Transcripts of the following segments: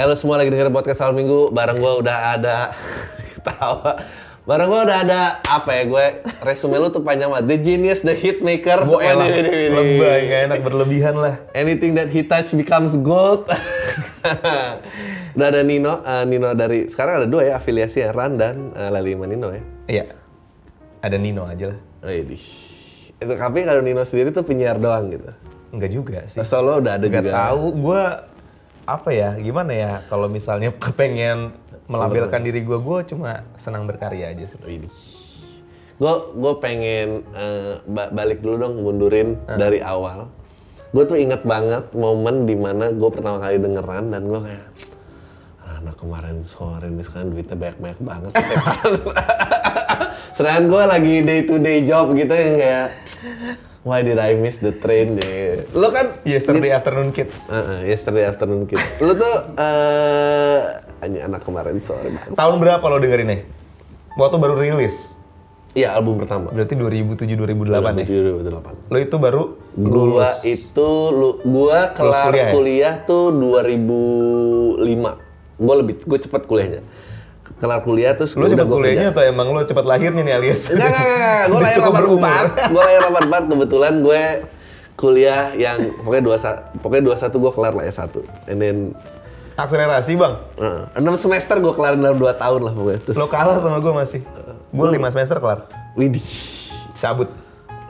Halo semua lagi dengerin podcast Al Minggu. Bareng gue udah ada ketawa. Bareng gue udah ada apa ya gue resume lu tuh panjang banget. The genius, the hit maker. Gue enak, lebay, gak enak berlebihan lah. Anything that he touch becomes gold. udah ada Nino, eh, Nino dari sekarang ada dua ya afiliasi ya Ran dan uh, Lali Manino ya. Iya, ada Nino aja lah. Oh iya. Itu tapi kalau Nino sendiri tuh penyiar doang gitu. Enggak juga sih. Solo udah ada Enggak juga. tahu, gue apa ya, gimana ya kalau misalnya kepengen melampirkan diri gue, gue cuma senang berkarya aja sih. Gue gue pengen ba- balik dulu dong mundurin dari awal. Gue tuh inget banget momen di mana gue pertama kali dengeran dan gue kayak "Ah, anak kemarin sore ini sekarang duitnya banyak banyak banget. Sedangkan gue lagi day to day job gitu yang kayak why did I miss the train deh. Lo kan Yesterday Afternoon Kids. Heeh, yesterday afternoon kid. Lu tuh eh hanya anak kemarin sore. Tahun berapa lo dengerinnya? Waktu baru rilis. Iya, album pertama. Berarti 2007-2008 ya? 2008. Lo itu baru Gua itu lu gua kelar kuliah kuliah, ya? tuh 2005. Gua lebih gua cepet kuliahnya. Kelar kuliah terus udah cepat kuliahnya kerja. atau emang lo cepat lahirnya nih alias? Enggak, enggak, enggak. Gua Udah lahir cukup berumur. 84. Gua lahir 84 kebetulan gue kuliah yang pokoknya 21 pokoknya 21 gua kelar lah S1. And then Akselerasi bang. uh, 6 semester gua kelar dalam 2 tahun lah pokoknya. Terus Lo kalah sama gue masih. Gue 5 semester kelar. Widih. Cabut.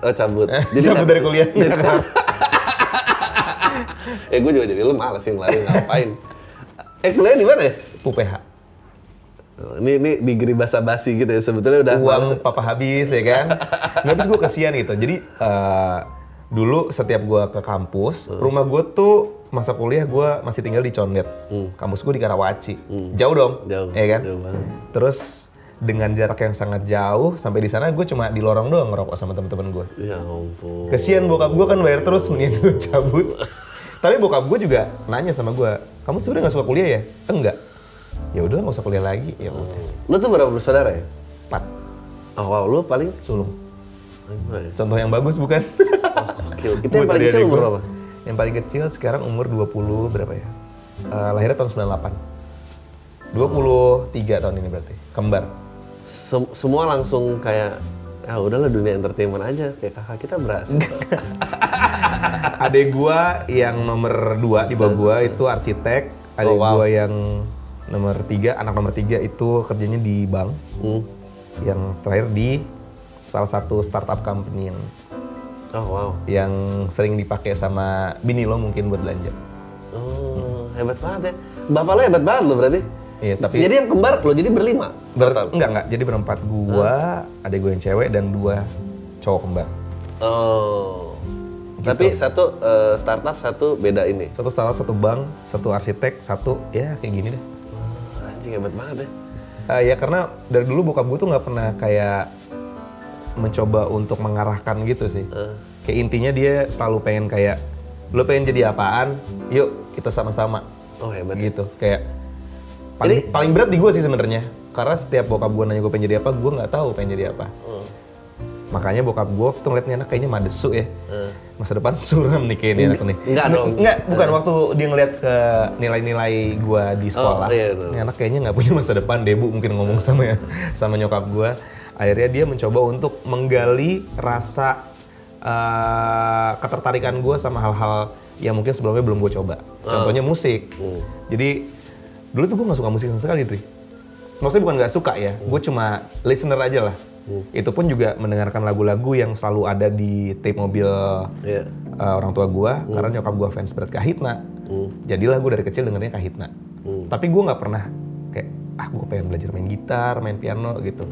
Oh cabut. Cabut dari kuliah. eh gue juga jadi lu males sih lari ngapain. eh kuliah di mana ya? UPH. Oh, Ini ini degree basa basi gitu ya sebetulnya udah uang papa habis ya kan? Nggak habis gue kesian gitu. Jadi eh, dulu setiap gue ke kampus rumah gue tuh masa kuliah gue masih tinggal di Condet. Kampus gue di Karawaci. Jauh dong Jauh, ya kan? jauh banget. terus dengan jarak yang sangat jauh sampai di sana gue cuma di lorong doang ngerokok sama temen-temen gue Ya ampun. kesian bokap gue kan bayar terus mendingan gue cabut. Tapi bokap gue juga nanya sama gue kamu sebenarnya nggak suka kuliah ya? Enggak ya udah nggak usah kuliah lagi ya udah Lu tuh berapa bersaudara ya? empat Oh wow, lu paling sulung ya? Contoh yang bagus bukan? Gokil. Itu yang paling kecil umur berapa? Yang paling kecil sekarang umur 20 berapa ya? Eh, lahirnya tahun 98. 23 tahun ini berarti. Kembar. Sem- semua langsung kayak ah udahlah dunia entertainment aja kayak kakak kita berhasil. Adek gua yang nomor 2 di bawah gua itu arsitek. Adek Oh, wow. gua yang nomor 3, anak nomor 3 itu kerjanya di bank. Hmm. Yang terakhir di salah satu startup company yang Oh wow. yang sering dipakai sama bini lo mungkin buat belanja. Oh hebat banget ya. Bapak lo hebat banget lo berarti. Iya, tapi Jadi yang kembar lo jadi berlima. Ber enggak enggak, jadi berempat gua, ada gue yang cewek dan dua cowok kembar. Oh. Gitu. Tapi satu eh, startup, satu beda ini. Satu startup, satu bank, satu arsitek, satu ya kayak gini deh. Anjing hebat banget ya. Eh, ya karena dari dulu bokap gue tuh nggak pernah kayak mencoba untuk mengarahkan gitu sih. Eh. Kayak intinya dia selalu pengen kayak lo pengen jadi apaan, yuk kita sama-sama Oh hebat. ya. gitu. Kayak paling, paling berat di gue sih sebenarnya. Karena setiap bokap gue nanya gue pengen jadi apa, gue nggak tahu pengen jadi apa. Oh. Makanya bokap gue waktu ngeliat nih anak kayaknya madesu ya. Eh. Masa depan suram nih kayaknya anak nih. enggak dong. Enggak, bukan waktu dia ngeliat ke nilai-nilai gue di sekolah. Oh, iya, dong. Ini anak kayaknya nggak punya masa depan deh bu, mungkin ngomong sama ya, sama nyokap gue. Akhirnya dia mencoba untuk menggali rasa eh, ketertarikan gue sama hal-hal yang mungkin sebelumnya belum gue coba. Contohnya musik. Hmm. Jadi dulu tuh gue nggak suka musik sama sekali, Dri. Maksudnya bukan nggak suka ya, gue cuma listener aja lah. Itu pun juga mendengarkan lagu-lagu yang selalu ada di tape mobil Iya. uh, orang tua gua karena nyokap gua fans berat Kahitna. Jadilah gue dari kecil dengernya Kahitna. Tapi gue nggak pernah kayak ah gue pengen belajar main gitar, main piano gitu.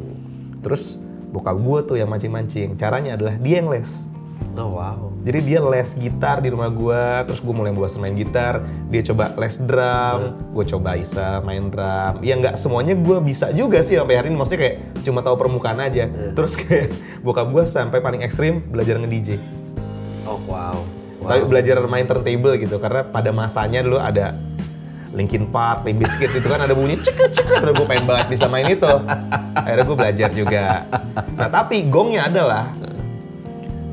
Terus bokap gue tuh yang mancing-mancing. Caranya adalah dia yang les. Oh wow. Jadi dia les gitar di rumah gua, terus gue mulai bosan main gitar. Dia coba les drum, gue coba bisa main drum. Ya nggak semuanya gue bisa juga sih sampai hari ini. Maksudnya kayak cuma tahu permukaan aja. Terus kayak bokap gue sampai paling ekstrim belajar nge-DJ. Oh wow. Tapi belajar main turntable gitu karena pada masanya dulu ada Linkin Park, Limp Bizkit itu kan ada bunyi ceket ceket terus gue pengen banget bisa main itu. Akhirnya gue belajar juga. Nah tapi gongnya adalah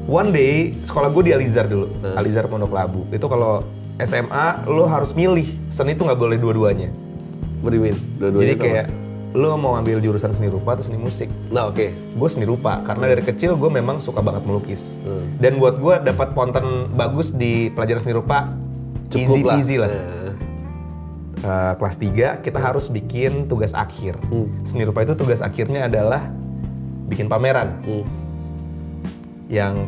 one day sekolah gue di Alizar dulu, Alizar Pondok Labu. Itu kalau SMA lo harus milih seni itu nggak boleh dua-duanya. Berimin. Dua-duanya Jadi kayak lo mau ambil jurusan seni rupa atau seni musik. Nah oke. Gue seni rupa karena dari kecil gue memang suka banget melukis. Hmm. Dan buat gue dapat ponten bagus di pelajaran seni rupa easy Cukup lah. peasy lah. Eh, Eh, kelas 3 kita harus bikin tugas akhir. Hmm. Seni rupa itu tugas akhirnya adalah bikin pameran hmm. Yang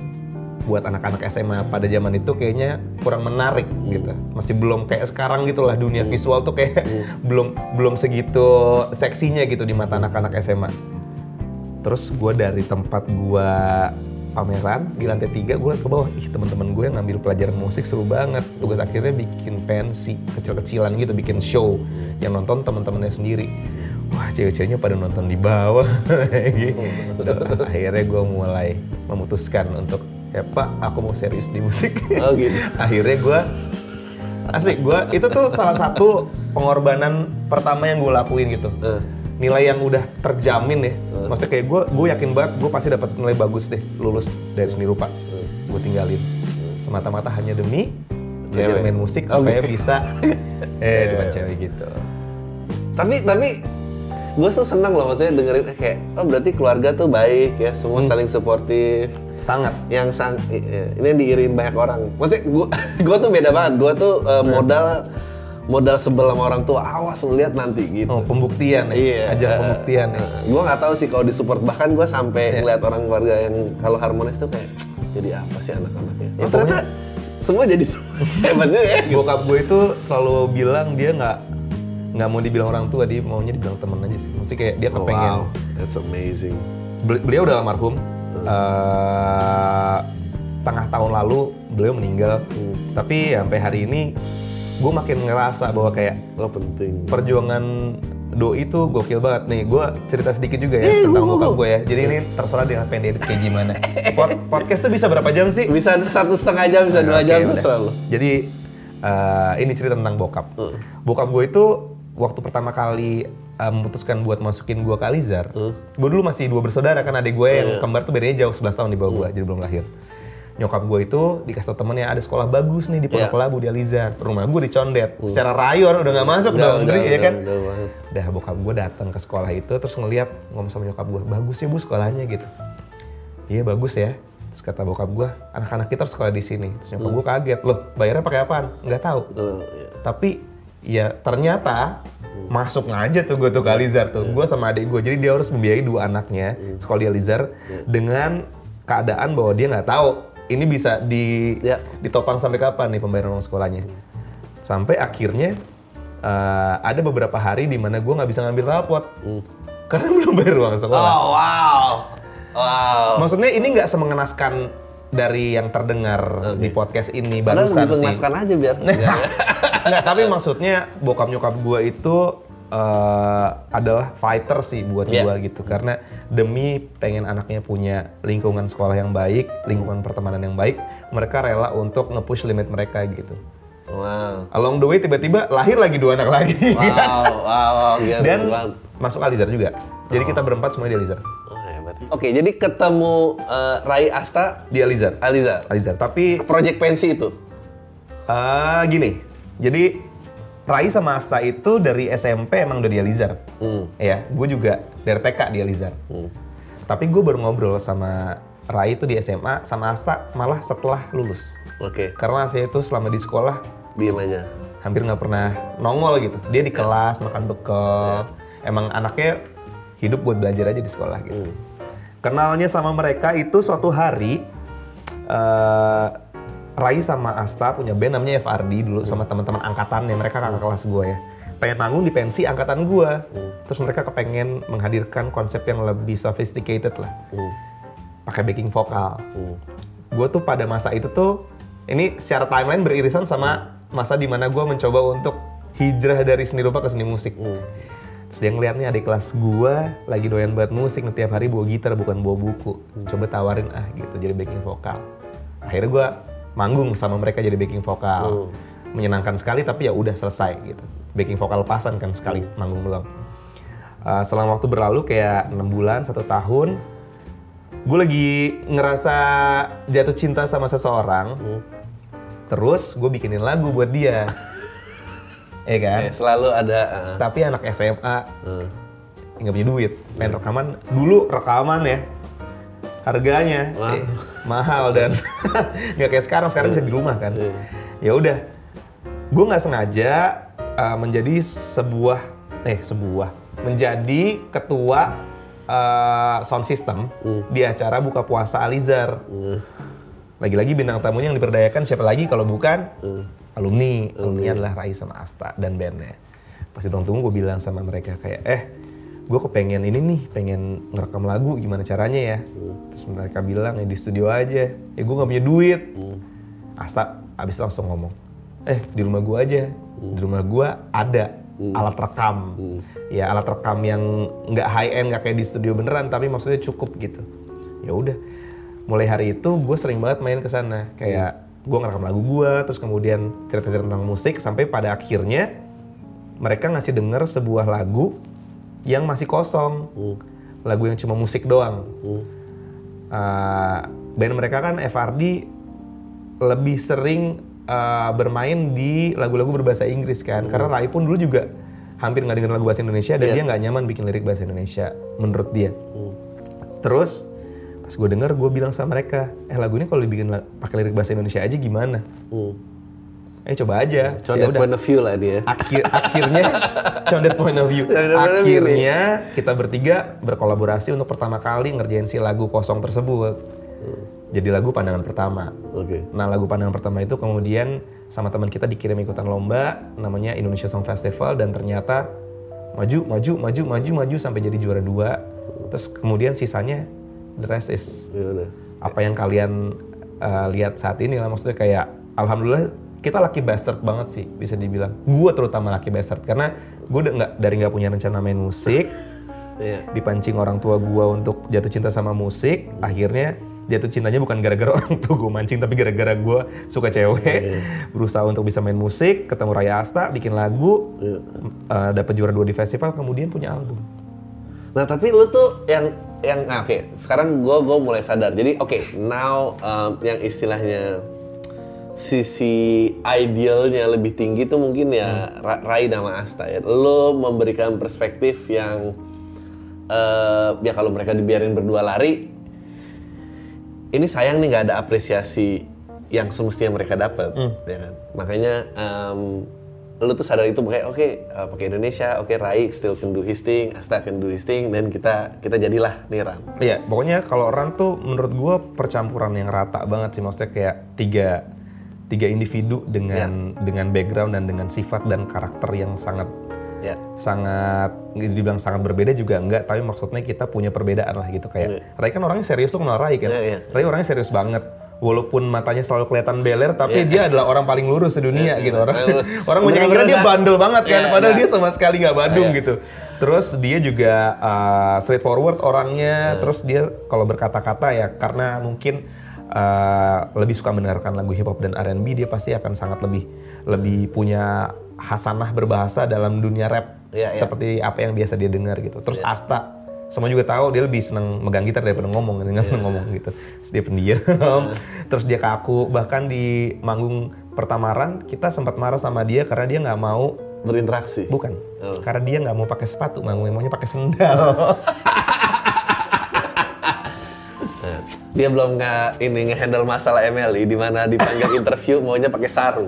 buat anak-anak SMA pada zaman itu kayaknya kurang menarik gitu. Masih belum kayak sekarang gitulah dunia visual tuh kayak belum belum segitu seksinya gitu di mata anak-anak SMA. Terus gue dari tempat gue pameran di lantai tiga gue liat ke bawah, ih teman-teman gue yang ngambil pelajaran musik seru banget. Tugas akhirnya bikin pensi kecil-kecilan gitu, bikin show yang nonton teman-temannya sendiri. Wah cewek-ceweknya pada nonton di bawah. Dan akhirnya gue mulai memutuskan untuk ya pak aku mau serius di musik. Oh gitu. akhirnya gue asik gue itu tuh salah satu pengorbanan pertama yang gue lakuin gitu Eh. nilai yang udah terjamin ya maksudnya kayak gue gue yakin banget gue pasti dapat nilai bagus deh lulus dari seni rupa gue tinggalin semata-mata hanya demi belajar Cewek. main musik Oh, supaya gitu. bisa eh cewek gitu Tapi tapi gue tuh senang loh maksudnya dengerin eh, kayak oh berarti keluarga tuh baik ya semua Hmm. saling suportif sangat yang sang ini yang diirin banyak orang maksudnya gue gue tuh beda banget gue tuh eh, modal modal sebel sama orang tua awas lu lihat nanti gitu oh pembuktian ya Iya. ajang pembuktian ya gue nggak tahu sih kalau disupport bahkan gue sampai Iya. ngeliat orang keluarga yang kalau harmonis tuh kayak jadi apa sih anak-anaknya? Ya, oh, ternyata semua jadi hebat juga ya. Gitu. bokap gue itu selalu bilang dia nggak nggak mau dibilang orang tua dia maunya dibilang temen aja sih mesti kayak dia Oh, kepengen wow, that's amazing. Beli- beliau udah almarhum Eh, tengah tahun lalu beliau meninggal Hmm. tapi ya sampai hari ini gue makin ngerasa bahwa kayak Oh penting. perjuangan doi itu gokil banget nih gue cerita sedikit juga ya Eh, tentang bokap gua- gue ya jadi ini terserah dia pengen diedit kayak gimana Pod- podcast tuh bisa berapa jam sih Bisa satu setengah jam, bisa dua Oke, jam tuh selalu. Jadi eh, ini cerita tentang bokap. Hmm. Bokap gue itu waktu pertama kali eh, memutuskan buat masukin gue ke Alizar, Hmm. gue dulu masih dua bersaudara kan adik gue yang kembar tuh bedanya jauh 11 tahun di bawah gue, jadi belum lahir. Nyokap gue itu dikasih tau temennya ada sekolah bagus nih di Pondok Iya. Labu di Alizar. Rumah gue di Condet. Secara rayon udah nggak masuk Udah, dong, udah, ya kan? udah. Udah bokap gue datang ke sekolah itu terus ngeliat ngomong sama nyokap gue, bagus ya bu sekolahnya gitu. Iya bagus ya. Terus kata bokap gue, anak-anak kita harus sekolah di sini. Terus nyokap gue kaget, loh bayarnya pakai apaan? Nggak tahu. Oh, iya. Tapi ya ternyata masuk aja tuh gue tuh ke Alizar tuh. Gue sama adik gue, jadi dia harus membiayai dua anaknya sekolah di Alizar dengan keadaan bahwa dia nggak tahu ini bisa di Ya. ditopang sampai kapan nih pembayaran uang sekolahnya. Sampai akhirnya eh, ada beberapa hari di mana gue nggak bisa ngambil rapot karena belum bayar uang sekolah. Oh wow, wow. Maksudnya ini nggak semengenaskan dari yang terdengar di podcast ini Padahal barusan sih. mengenaskan aja biar. Nggak, tapi maksudnya bokap nyokap gue itu eh, adalah fighter sih buat Iya. gue gitu karena demi pengen anaknya punya lingkungan sekolah yang baik, lingkungan pertemanan yang baik, mereka rela untuk nge-push limit mereka gitu. wow. Along the way tiba-tiba lahir lagi dua anak lagi Wow, wow, wow, dan banget. masuk Alizar juga. Jadi kita berempat semua di Alizar. Oke, jadi ketemu eh, Rai Asta Di Alizar. Aliza. Alizar. Tapi Project pensi itu. Ah, gini. Jadi Rai sama Asta itu dari SMP emang udah di Alizar. Hmm. Ya, gue juga dari TK di Alizar. Hmm. Tapi gue baru ngobrol sama Rai itu di SMA, sama Asta malah setelah lulus. Oke, Karena saya itu selama di sekolah diem aja. hampir nggak pernah nongol gitu. Dia di kelas makan bekal. Emang anaknya hidup buat belajar aja di sekolah gitu. Kenalnya sama mereka itu suatu hari eh Rai sama Asta punya band namanya FRD dulu sama teman-teman angkatannya. Mereka kakak kelas gue ya. Pengen manggung di pensi angkatan gue. Terus mereka kepengen menghadirkan konsep yang lebih sophisticated lah. Hmm. Pakai backing vokal. Hmm. gue tuh pada masa itu tuh ini secara timeline beririsan sama masa di mana gue mencoba untuk hijrah dari seni rupa ke seni musik. Terus dia ngeliat nih adik kelas gue lagi doyan banget musik, nih, tiap hari bawa gitar bukan bawa buku. Coba tawarin ah gitu jadi backing vokal. Akhirnya gue manggung sama mereka jadi backing vokal. Menyenangkan sekali tapi ya udah selesai gitu. Backing vokal pasan kan sekali manggung doang. Uh, selama waktu berlalu kayak enam bulan, satu tahun, gue lagi ngerasa jatuh cinta sama seseorang. Terus gue bikinin lagu buat dia. Iya kan? Eh, selalu ada uh, Tapi anak SMA uh, nggak punya duit. Pengen rekaman dulu rekaman ya. Harganya eh, mahal dan nggak kayak sekarang. Sekarang bisa di rumah kan. Iya. Ya udah. Gue nggak sengaja uh, menjadi sebuah eh sebuah menjadi ketua uh, sound system di acara buka puasa Alizar. uh, Lagi-lagi bintang tamunya yang diperdayakan siapa lagi kalau bukan alumni. Alumni adalah Rai sama Asta dan bandnya. Pas di ruang tunggu gue bilang sama mereka kayak, eh gue kepengen ini nih, pengen ngerekam lagu gimana caranya ya. Terus mereka bilang ya di studio aja. Ya gue nggak punya duit. Asta abis langsung ngomong, eh di rumah gue aja. Di rumah gue ada alat rekam. Ya alat rekam yang nggak high end, nggak kayak di studio beneran, tapi maksudnya cukup gitu. Ya udah, mulai hari itu gue sering banget main ke sana kayak gue ngerekam lagu gue terus kemudian cerita-cerita tentang musik sampai pada akhirnya mereka ngasih denger sebuah lagu yang masih kosong. Lagu yang cuma musik doang. Uh, band mereka kan FRD lebih sering uh, bermain di lagu-lagu berbahasa Inggris kan. Karena Rai pun dulu juga hampir nggak denger lagu bahasa Indonesia dan Iya. dia nggak nyaman bikin lirik bahasa Indonesia menurut dia. Terus pas gue denger gue bilang sama mereka, eh lagu ini kalau dibikin pakai lirik bahasa Indonesia aja gimana? uh. Eh coba aja. So Ya udah. point of view lah dia. Akhir, akhirnya, that point of view. Akhirnya kita bertiga berkolaborasi untuk pertama kali ngerjain si lagu kosong tersebut. Jadi lagu pandangan pertama. Oke. Nah lagu pandangan pertama itu kemudian sama teman kita dikirim ikutan lomba namanya Indonesia Song Festival dan ternyata maju maju maju maju maju sampai jadi juara dua. Terus kemudian sisanya the rest is udah. apa yang kalian uh, lihat saat ini lah maksudnya kayak alhamdulillah kita lucky bastard banget sih bisa dibilang. Gue terutama lucky bastard karena gue udah nggak dari nggak punya rencana main musik Iya. dipancing orang tua gua untuk jatuh cinta sama musik akhirnya jatuh cintanya bukan gara-gara orang tua gue mancing tapi gara-gara gua suka cewek berusaha untuk bisa main musik ketemu Raya Asta bikin lagu Iya. uh, dapat juara dua di festival kemudian punya album Nah tapi lu tuh yang yang nah, oke. Sekarang gue gue mulai sadar. Jadi oke now um, yang istilahnya sisi idealnya lebih tinggi tuh mungkin ya Ra- Rai sama Asta ya. Lo memberikan perspektif yang eh, ya kalau mereka dibiarin berdua lari ini sayang nih nggak ada apresiasi yang semestinya mereka dapat ya kan? Makanya em, lu tuh sadar itu kayak oke eh, pakai Indonesia oke Rai still can do his thing Asta can do his thing dan kita kita jadilah nih Ram Iya, pokoknya kalau orang tuh menurut gua percampuran yang rata banget sih maksudnya kayak tiga tiga individu dengan dengan background dan dengan sifat dan karakter yang sangat ya sangat dibilang sangat berbeda juga enggak tapi maksudnya kita punya perbedaan lah gitu. Kayak Rai kan orangnya serius tuh kenal Rai kan. Iya, iya. Rai orangnya serius banget walaupun matanya selalu kelihatan beler tapi dia adalah orang paling lurus di dunia gitu orang Iya. orang banyak yang kira dia bandel banget kan Iya, padahal iya. dia sama sekali nggak badung gitu terus dia juga uh, straightforward orangnya terus dia kalau berkata-kata ya karena mungkin uh, lebih suka mendengarkan lagu hip hop dan R&B dia pasti akan sangat lebih lebih punya hasanah berbahasa dalam dunia rap Iya, iya. seperti apa yang biasa dia dengar gitu. Terus Asta semua juga tahu dia lebih seneng megang gitar daripada ngomong, dengan ngomong gitu. Terus dia pendiam, terus dia kaku. Bahkan di manggung pertamaran kita sempat marah sama dia karena dia nggak mau berinteraksi bukan, Oh. karena dia nggak mau pakai sepatu, manggung maunya pakai sendal. Dia belum nggak ini ngehandle masalah MLI di mana dipanggil interview maunya pakai sarung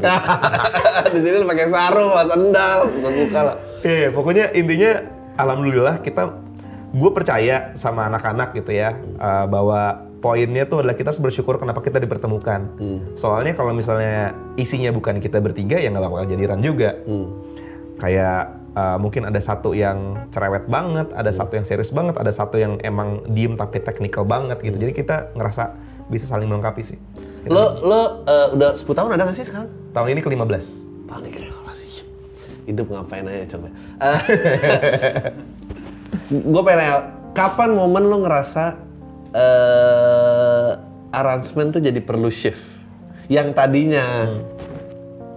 di sini pakai sarung mas sendal suka suka lah Iya, pokoknya intinya alhamdulillah kita gue percaya sama anak-anak gitu ya uh, bahwa poinnya tuh adalah kita harus bersyukur kenapa kita dipertemukan. Soalnya kalau misalnya isinya bukan kita bertiga ya nggak bakal jadiran juga. Kayak uh, mungkin ada satu yang cerewet banget, ada satu yang serius banget, ada satu yang emang diem tapi teknikal banget gitu. Jadi kita ngerasa bisa saling melengkapi sih. Lo lo eh, udah 10 tahun ada gak sih sekarang? Tahun ini ke-15. Tahun ini keren banget sih. Hidup ngapain aja coba. gue pengen nanya, kapan momen lo ngerasa eh arrangement tuh jadi perlu shift? Yang tadinya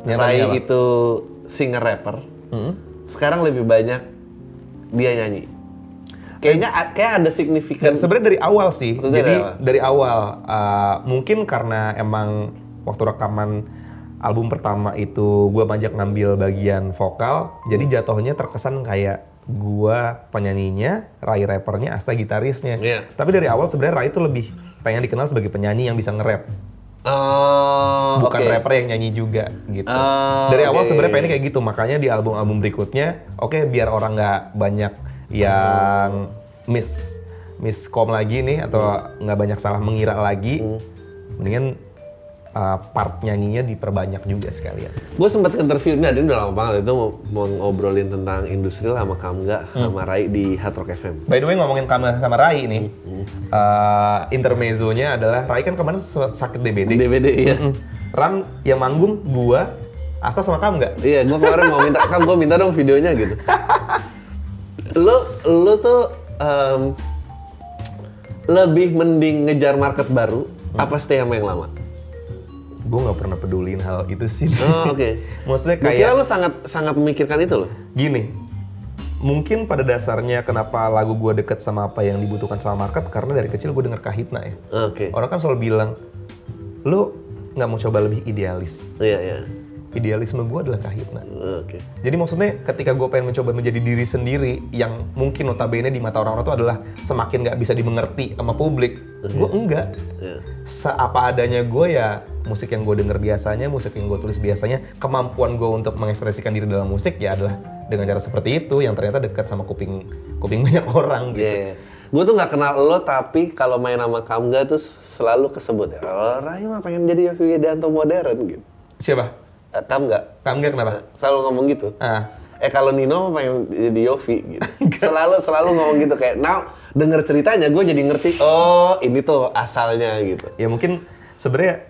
Yang Rai itu singer rapper, Hmm. sekarang lebih banyak dia nyanyi. Kayaknya kayak ada signifikan. Sebenarnya dari awal sih. Maksudnya Jadi dari awal? dari awal uh, mungkin karena emang waktu rekaman album pertama itu gue banyak ngambil bagian vokal, jadi jatuhnya terkesan kayak gua penyanyinya, Rai rappernya, Asta gitarisnya. Iya. Tapi dari awal sebenarnya Rai itu lebih pengen dikenal sebagai penyanyi yang bisa nge-rap, Oh, bukan oke. rapper yang nyanyi juga gitu. Oh, dari awal oke. sebenarnya pengen kayak gitu, makanya di album-album berikutnya, oke biar orang nggak banyak yang miss miskom lagi nih atau nggak banyak salah mengira lagi, mendingan uh, part nyanyinya diperbanyak juga sekalian. Gue sempat interview, nah ini udah lama banget itu mau, ngobrolin tentang industri lah sama Kamga, sama Rai di Hard Rock FM. By the way ngomongin sama, sama Rai nih, uh, intermezzonya adalah Rai kan kemarin sakit DBD. DVD iya. Mm. Ran yang manggung gua, Asta sama kamu nggak? Iya, gue kemarin mau minta, kan gue minta dong videonya gitu. Lo, lo tuh em, lebih mending ngejar market baru, apa stay sama yang lama? Gue nggak pernah peduliin hal itu sih. Oh, oke. Maksudnya Gue kira kayak lo sangat sangat memikirkan itu loh. gini, mungkin pada dasarnya kenapa lagu gue deket sama apa yang dibutuhkan sama market karena dari kecil gue denger Kahitna ya. Oke. Orang kan selalu bilang, lo nggak mau coba lebih idealis. Iya, iya. Idealisme gue adalah Kahitna. Oke. Jadi maksudnya ketika gue pengen mencoba menjadi diri sendiri yang mungkin notabene di mata orang-orang itu adalah semakin nggak bisa dimengerti sama publik, gue enggak. Iya. Seapa adanya gue ya musik yang gue denger biasanya, musik yang gue tulis biasanya, kemampuan gue untuk mengekspresikan diri dalam musik ya adalah dengan cara seperti itu yang ternyata dekat sama kuping kuping banyak orang gitu. Iya. Gue tuh nggak kenal lo tapi kalau main sama Kamga tuh selalu kesebut ya. Oh, Rai mah pengen jadi Yovie Widianto modern gitu. Siapa? Eh, Kamga Kamu nggak kenapa? selalu ngomong gitu. Ah, Eh kalau Nino pengen jadi Yofi gitu. selalu selalu ngomong gitu kayak now denger ceritanya gue jadi ngerti oh ini tuh asalnya gitu. ya mungkin sebenarnya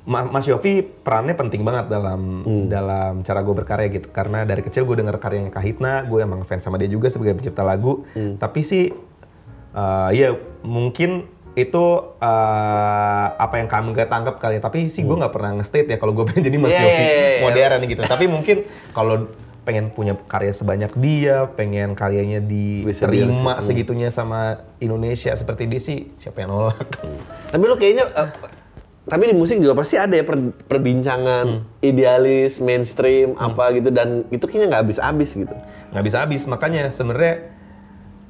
Ma- Mas Yofi perannya penting banget dalam dalam cara gue berkarya gitu karena dari kecil gue denger karyanya Kahitna gue emang fans sama dia juga sebagai pencipta lagu tapi sih eh, ya mungkin itu eh, apa yang kamu gak tangkap kali ya. Tapi sih gue nggak pernah nge-state ya kalau gue pengen jadi Mas Iya, Yofi iya, iya, iya. modern gitu. Tapi mungkin kalau pengen punya karya sebanyak dia pengen karyanya Bisa diterima segitunya sama Indonesia seperti dia sih siapa yang nolak? Tapi lo kayaknya eh, tapi di musik juga pasti ada ya per- perbincangan idealis mainstream apa gitu. Dan itu kayaknya nggak habis-habis gitu. nggak bisa habis makanya sebenarnya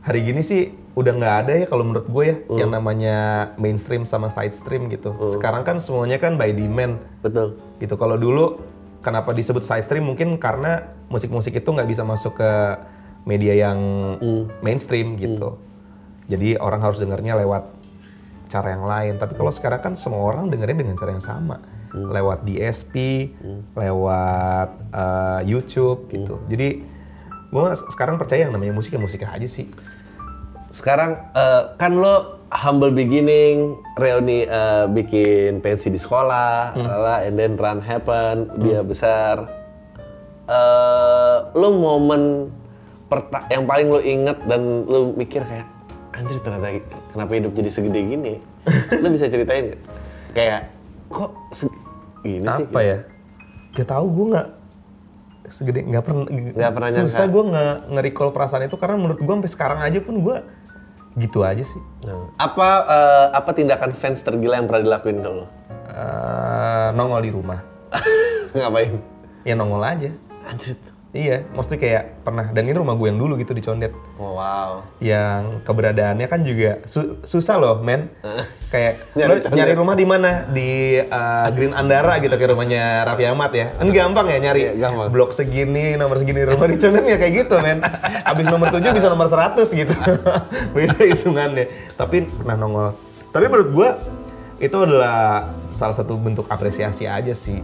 hari gini sih udah nggak ada ya kalau menurut gue ya yang namanya mainstream sama side stream gitu. Sekarang kan semuanya kan by demand. Betul. gitu. Kalau dulu kenapa disebut side stream? Mungkin karena musik-musik itu nggak bisa masuk ke media yang mainstream gitu. Jadi orang harus dengarnya lewat cara yang lain. Tapi kalau sekarang kan semua orang dengarnya dengan cara yang sama. Lewat DSP lewat eh, YouTube gitu. Jadi gue sekarang percaya yang namanya musik ya musik aja sih Sekarang eh, kan lo humble beginning, reuni eh, bikin pensi di sekolah, lala, and then run happen, dia besar. Eh, lo momen perta- yang paling lo inget dan lo mikir kayak anjir ternyata kenapa hidup jadi segede gini? lo bisa ceritain nggak? Kayak kok se- gini sih? apa ya gak tahu gue nggak segede nggak pernah Nggak pernah nyangka. susah gue nggak nge-recall perasaan itu karena menurut gue sampai sekarang aja pun gue gitu aja sih Nah, apa eh, apa tindakan fans tergila yang pernah dilakuin ke lo? Eh, nongol di rumah Ngapain? ya nongol aja Anjir. Iya mesti kayak pernah dan ini rumah gue yang dulu gitu di Condet. Oh, wow. yang keberadaannya kan juga su- susah loh men. Kayak Nyari lo nyari rumah di mana? Di eh, Green Andara gitu kayak rumahnya Raffi Ahmad ya. Kan gampang ya nyari Iya, gampang. blok segini nomor segini rumah di Condet ya kayak gitu men. Abis nomor 7 bisa nomor 100 gitu. Beda hitungannya. Tapi pernah nongol. Tapi menurut gua itu adalah salah satu bentuk apresiasi aja sih.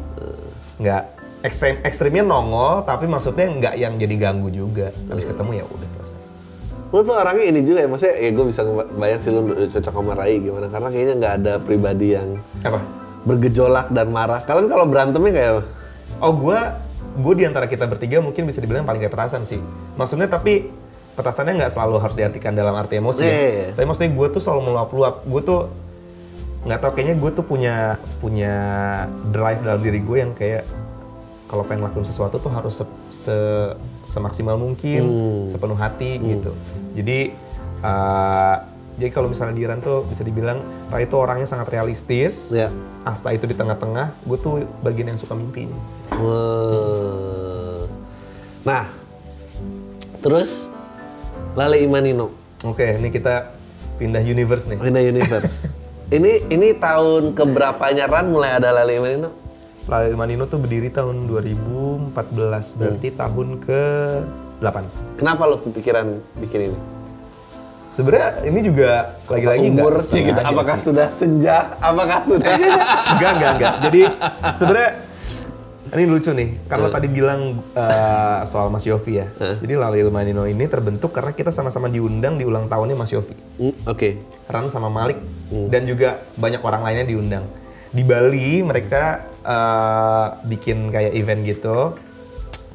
Nggak ekstrem ekstrimnya nongol tapi maksudnya nggak yang jadi ganggu juga habis ketemu ya udah selesai Lu tuh orangnya ini juga ya, maksudnya ya gue bisa bayang sih lu cocok sama Rai gimana karena kayaknya nggak ada pribadi yang Apa? bergejolak dan marah. Kalian kalau berantemnya kayak apa? Oh gue, gue di antara kita bertiga mungkin bisa dibilang paling kayak petasan sih. Maksudnya tapi petasannya nggak selalu harus diartikan dalam arti emosi. Iya, ya. iya, iya. Tapi maksudnya gue tuh selalu meluap-luap. Gue tuh nggak tau kayaknya gue tuh punya punya drive dalam diri gue yang kayak kalau pengen ngelakuin sesuatu tuh harus se, se- semaksimal mungkin, Hmm. sepenuh hati gitu. Jadi uh, jadi kalau misalnya Diran tuh bisa dibilang Rai itu orangnya sangat realistis. Ya. Asta itu di tengah-tengah, gue tuh bagian yang suka mimpi. Wah. Nah, terus Lale Imanino, Oke, ini kita pindah universe nih. Winda Universe. ini ini tahun keberapanya Ran mulai ada Lale Imanino? Lale Manino tuh berdiri tahun 2014, berarti tahun ke 8. Kenapa lo kepikiran bikin ini? Sebenarnya ini juga lagi-lagi nggak Umur sih gitu. sengaja Apakah sih. sudah senja? Apakah sudah? enggak, enggak, enggak. Jadi sebenarnya ini lucu nih, karena tadi bilang eh, soal Mas Yofi ya. Jadi Lale Manino ini terbentuk karena kita sama-sama diundang di ulang tahunnya Mas Yofi. Hmm, Oke. Ran sama Malik dan juga banyak orang lainnya diundang. Di Bali mereka eh, bikin kayak event gitu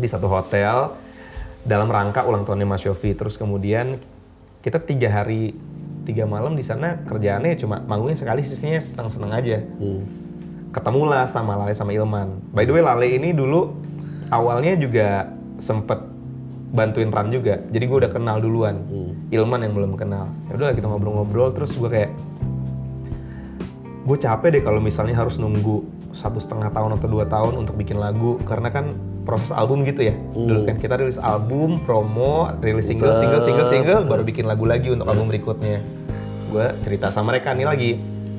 di satu hotel dalam rangka ulang tahunnya Mas Yofi. Terus kemudian kita tiga hari tiga malam di sana kerjaannya cuma manggungnya sekali sisanya senang-senang aja. Hmm. Ketemulah sama Lale sama Ilman. By the way Lale ini dulu awalnya juga sempet bantuin Ran juga. Jadi gue udah kenal duluan. Ilman yang belum kenal. Ya udah kita ngobrol-ngobrol terus gue kayak gue capek deh kalau misalnya harus nunggu satu setengah tahun atau dua tahun untuk bikin lagu. Karena kan proses album gitu ya. Dulu kan kita rilis album promo rilis single single single single baru bikin lagu lagi untuk album berikutnya. Gue cerita sama mereka nih lagi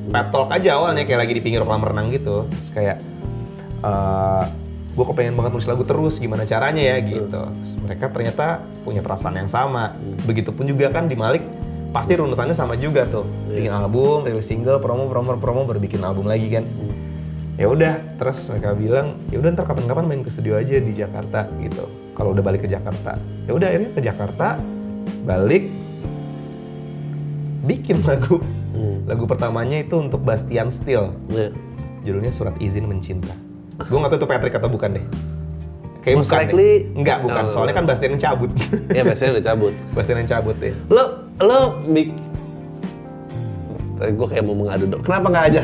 pep talk aja awalnya kayak lagi di pinggir kolam renang gitu. Terus kayak gue kepengen banget nulis lagu terus gimana caranya ya gitu. Terus mereka ternyata punya perasaan yang sama. Begitupun juga kan di Malik pasti runutannya sama juga tuh. Bikin album rilis single promo promo promo baru bikin album lagi kan. Ya udah terus mereka bilang ya udah ntar kapan-kapan main ke studio aja di Jakarta gitu. Kalau udah balik ke Jakarta. Ya udah akhirnya ke Jakarta balik bikin lagu. Lagu pertamanya itu untuk Bastian Steel Ya. judulnya Surat Izin Mencinta. Gue nggak tahu itu Patrick atau bukan deh Kayaknya Most bukan deh. likely- Enggak, bukan. Oh. Soalnya kan Bastian yang cabut. Ya biasanya udah cabut. Bastian yang cabut ya. Lo lo bik gue kayak mau mengadu dong. Kenapa nggak aja?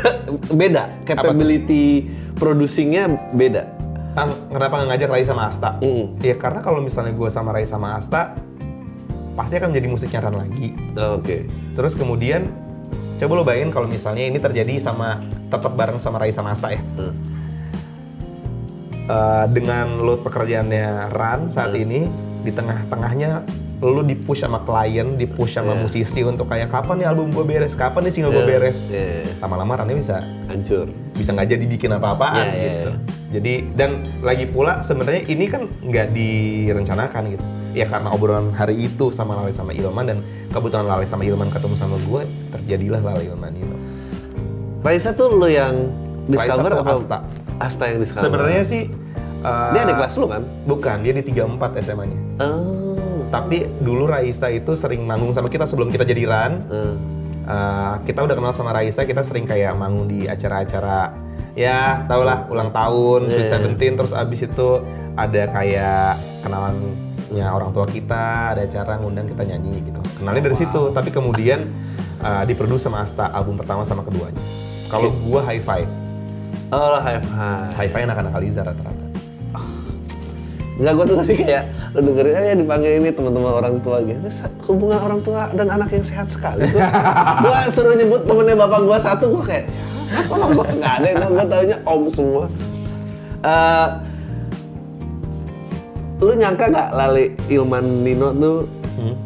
beda. Capability producingnya beda. Ah, kenapa nggak ngajak Rai sama Asta? Mm-mm. Ya karena kalau misalnya gue sama Rai sama Asta, pasti akan jadi musiknya Ran lagi. Oke. Terus kemudian, coba lo bayangin kalau misalnya ini terjadi sama tetap bareng sama Rai sama Asta ya. Hmm. Eh, dengan load pekerjaannya Ran saat ini di tengah-tengahnya lu dipush sama klien, dipush sama Iya. musisi untuk kayak kapan nih album gue beres, kapan nih single gue Iya, beres. iya. Lama-lama Rannya bisa Hancur. bisa nggak jadi bikin apa-apaan iya, gitu. iya. Jadi dan lagi pula sebenarnya ini kan nggak direncanakan gitu. Ya karena obrolan hari itu sama Lale sama Ilman dan kebetulan Lale sama Ilman ketemu sama gue, terjadilah Lale Ilman itu. Raisa tuh lo yang discover apa? Asta. Asta yang discover. Sebenarnya sih uh, dia ada kelas lu kan? Bukan, dia di 34 SMA-nya. Oh. Tapi dulu Raisa itu sering manggung sama kita sebelum kita jadi Ran. Hmm. Uh, kita udah kenal sama Raisa, kita sering kayak manggung di acara-acara ya tau lah ulang tahun, Sweet Iya. Seventeen, terus abis itu ada kayak kenalannya orang tua kita, ada acara ngundang kita nyanyi gitu. Kenalnya dari situ, tapi kemudian uh, diproduksi sama Asta album pertama sama keduanya. Kalau gua Hi-Fi, Oh, high five. Hi-Fi anak-anak Aliza rata-rata. Enggak, gue tuh tadi kayak lu dengerin aja dipanggil ini teman-teman orang tua gitu. Hubungan orang tua dan anak yang sehat sekali. Gua suruh nyebut temennya bapak gua satu, gua kayak siapa? Gua nggak ada, gua, gua taunya om semua. Eh, lu nyangka nggak Lali Ilman Nino tuh, Hmm?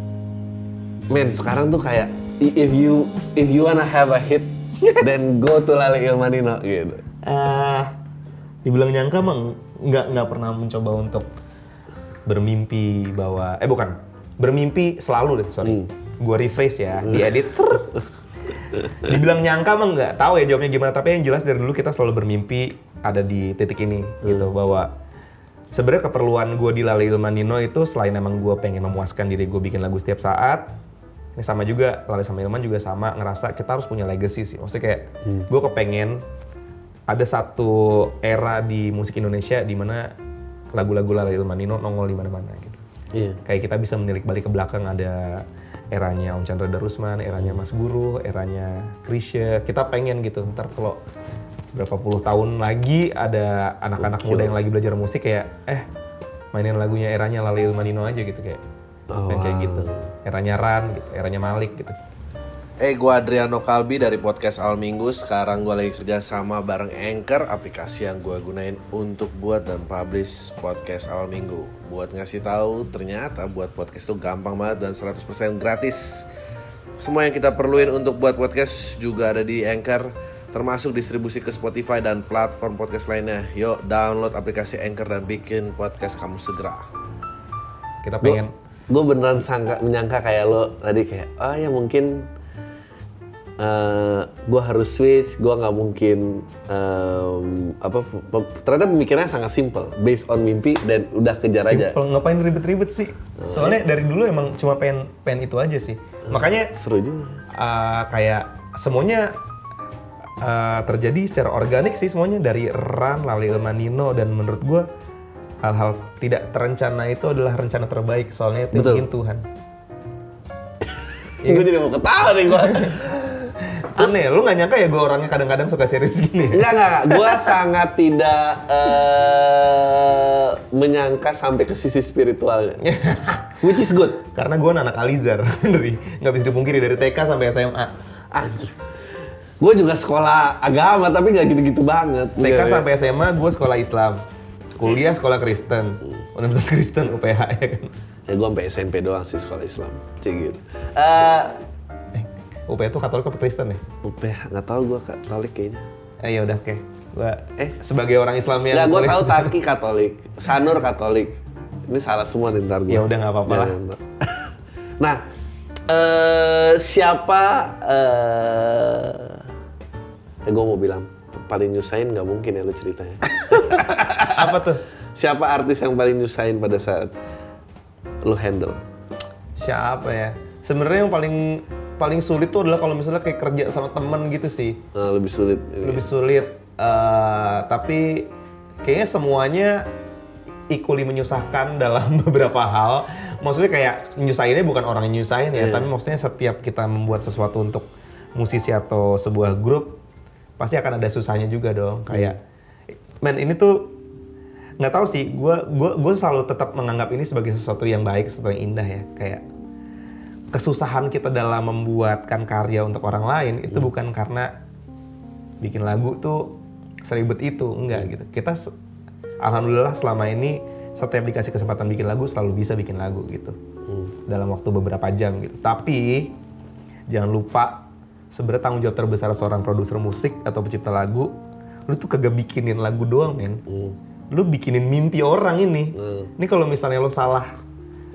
men sekarang tuh kayak if you if you wanna have a hit, then go to Lali Ilman Nino gitu. Eh, dibilang nyangka emang nggak nggak pernah mencoba untuk bermimpi bahwa eh bukan bermimpi selalu deh sorry. Hmm. gue rephrase ya diedit dibilang nyangka emang nggak tahu ya jawabnya gimana tapi yang jelas dari dulu kita selalu bermimpi ada di titik ini gitu bahwa sebenarnya keperluan gue di Lale Ilmanino itu selain emang gue pengen memuaskan diri gue bikin lagu setiap saat ini sama juga Lale sama Ilman juga sama ngerasa kita harus punya legacy sih. Maksudnya kayak gue kepengen ada satu era di musik Indonesia di mana lagu-lagu Lale Ilmanino nongol di mana-mana gitu Iya. kayak kita bisa menilik balik ke belakang ada eranya Om Chandra Darusman, eranya Mas Guru, eranya Krisya. Kita pengen gitu ntar kalau berapa puluh tahun lagi ada anak-anak muda yang lagi belajar musik kayak eh mainin lagunya eranya Lale Ilmanino aja gitu kayak pengen kayak gitu. Eranya Ran gitu, eranya Malik gitu. Eh, gue Adriano Kalbi dari podcast Al Minggu. Sekarang gue lagi kerja sama bareng Anchor, aplikasi yang gue gunain untuk buat dan publish podcast Al Minggu. Buat ngasih tahu, ternyata buat podcast itu gampang banget dan 100% gratis. Semua yang kita perluin untuk buat podcast juga ada di Anchor, termasuk distribusi ke Spotify dan platform podcast lainnya. Yuk, download aplikasi Anchor dan bikin podcast kamu segera. Kita pengen gue beneran sangka menyangka kayak lo tadi kayak ah ya mungkin gue harus switch gue nggak mungkin em, apa ternyata pemikirannya sangat simple based on mimpi dan udah kejar aja Simple, ngapain ribet-ribet sih? Soalnya dari dulu emang cuma pengen pengen itu aja sih. Makanya seru juga uh, kayak semuanya uh, terjadi secara organik sih semuanya dari Ran, Lali Ilmanino dan menurut gua hal-hal tidak terencana itu adalah rencana terbaik soalnya itu Betul. Tuhan. gue jadi mau ketawa nih gue Aneh, lu nggak nyangka ya gue orangnya kadang-kadang suka serius gini ya? Enggak, enggak, gue sangat tidak eh, menyangka sampai ke sisi spiritualnya which is good Karena gue anak Alizar, dari nggak bisa dipungkiri dari TK sampai SMA. anjir gue juga sekolah agama tapi nggak gitu-gitu banget TK Iya, sampai SMA gue sekolah Islam, kuliah sekolah Kristen, Universitas Kristen UPH ya kan. Ya gue sampai SMP doang sih sekolah Islam. Cik gitu. Eh, Eh, UPH itu Katolik apa Kristen ya? UPH nggak tahu gue Katolik kayaknya. Eh ya udah oke. Gua Eh? sebagai orang Islam yang Nggak, gue tahu Tarki Katolik, Sanur Katolik. Ini salah semua nih ntar gue. Ya udah, nggak apa-apa lah. nah, eh siapa? Eh, gue mau bilang paling nyusahin nggak mungkin ya lu ceritanya. apa tuh? siapa artis yang paling nyusahin pada saat lu handle? Siapa ya? Sebenarnya yang paling paling sulit tuh adalah kalau misalnya kayak kerja sama temen gitu sih. Eh, lebih sulit. Lebih sulit. eh, tapi kayaknya semuanya equally menyusahkan dalam beberapa hal. Maksudnya kayak nyusahinnya bukan orang yang nyusahin ya, tapi maksudnya setiap kita membuat sesuatu untuk musisi atau sebuah grup pasti akan ada susahnya juga dong. Kayak men ini tuh nggak tahu sih, gue gua gue selalu tetap menganggap ini sebagai sesuatu yang baik, sesuatu yang indah ya. Kayak kesusahan kita dalam membuatkan karya untuk orang lain itu bukan karena bikin lagu tuh seribet itu enggak gitu. Kita alhamdulillah selama ini setiap dikasih kesempatan bikin lagu selalu bisa bikin lagu gitu. Dalam waktu beberapa jam gitu. Tapi jangan lupa sebenarnya tanggung jawab terbesar seorang produser musik atau pencipta lagu lu tuh kagak bikinin lagu doang men. Lu bikinin mimpi orang ini. Ini kalau misalnya lu salah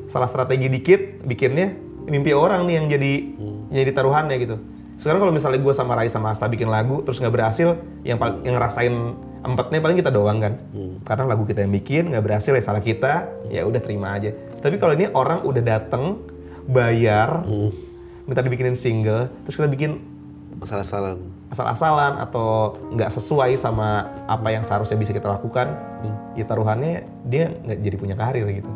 salah strategi dikit bikinnya mimpi orang nih yang jadi yang jadi taruhannya gitu. Sekarang kalau misalnya gue sama Rai sama Asta bikin lagu terus nggak berhasil yang pal- yang ngerasain empatnya paling kita doang kan. Karena lagu kita yang bikin nggak berhasil ya salah kita ya udah terima aja. Tapi kalau ini orang udah dateng bayar minta dibikinin single terus kita bikin Salah-salah. asal-asalan atau nggak sesuai sama apa yang seharusnya bisa kita lakukan, ya taruhannya dia nggak jadi punya karir gitu.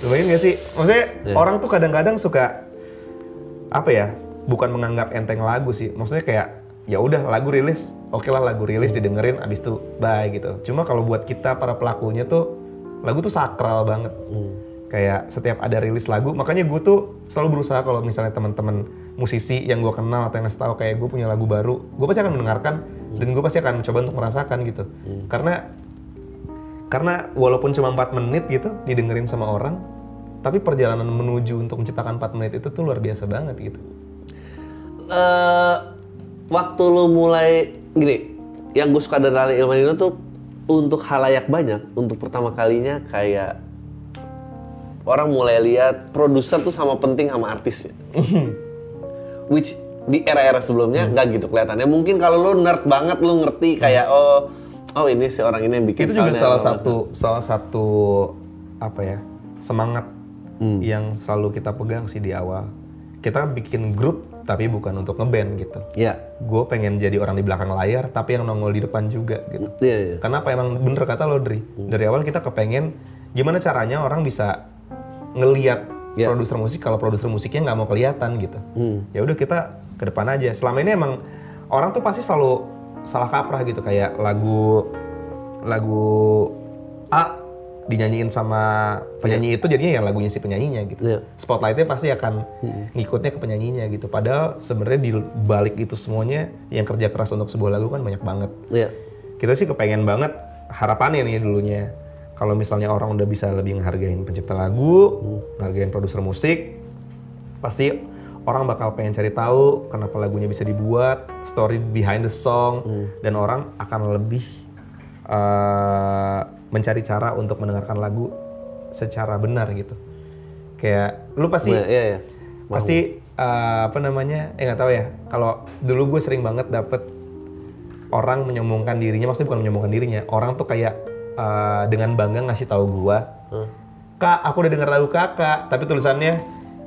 Lumayan gak sih? Maksudnya orang tuh kadang-kadang suka apa ya? Bukan menganggap enteng lagu sih. Maksudnya kayak ya udah lagu rilis, oke lah lagu rilis didengerin, abis itu bye gitu. Cuma kalau buat kita para pelakunya tuh lagu tuh sakral banget. Kayak setiap ada rilis lagu, makanya gue tuh selalu berusaha kalau misalnya teman-teman musisi yang gue kenal atau yang ngasih tahu kayak gue punya lagu baru, gue pasti akan mendengarkan dan gue pasti akan mencoba untuk merasakan gitu. Karena karena walaupun cuma 4 menit gitu didengerin sama orang, tapi perjalanan menuju untuk menciptakan 4 menit itu tuh luar biasa banget gitu. eh waktu lu mulai gini, yang gue suka dari Lali Ilmanino tuh untuk halayak banyak, untuk pertama kalinya kayak orang mulai lihat produser tuh sama penting sama artisnya. Which di era-era sebelumnya nggak gitu kelihatannya. Mungkin kalau lu nerd banget lu ngerti kayak oh oh ini si orang ini yang bikin itu juga salah satu salah satu apa ya semangat Hmm. yang selalu kita pegang sih di awal kita bikin grup tapi bukan untuk ngeband gitu Iya. gue pengen jadi orang di belakang layar tapi yang nongol di depan juga gitu Iya, iya. Kenapa emang bener kata lo Dri? Dari awal kita kepengen gimana caranya orang bisa ngeliat Ya. produser musik kalau produser musiknya nggak mau kelihatan gitu. Hmm. Ya udah kita ke depan aja. Selama ini emang orang tuh pasti selalu salah kaprah gitu kayak lagu lagu A dinyanyiin sama penyanyi itu jadinya ya lagunya si penyanyinya gitu. Iya. Spotlightnya pasti akan ngikutnya ke penyanyinya gitu. Padahal sebenarnya di balik itu semuanya yang kerja keras untuk sebuah lagu kan banyak banget Iya. kita sih kepengen banget harapannya nih dulunya kalau misalnya orang udah bisa lebih menghargain pencipta lagu, menghargain produser musik, pasti orang bakal pengen cari tahu kenapa lagunya bisa dibuat, story behind the song, dan orang akan lebih eh, mencari cara untuk mendengarkan lagu secara benar gitu. Kayak lu pasti Iya, iya, pasti eh, apa namanya eh nggak tahu ya. Kalau dulu gue sering banget dapet orang menyombongkan dirinya maksudnya bukan menyombongkan dirinya orang tuh kayak eh, dengan bangga ngasih tahu gue kak aku udah denger lagu kakak tapi tulisannya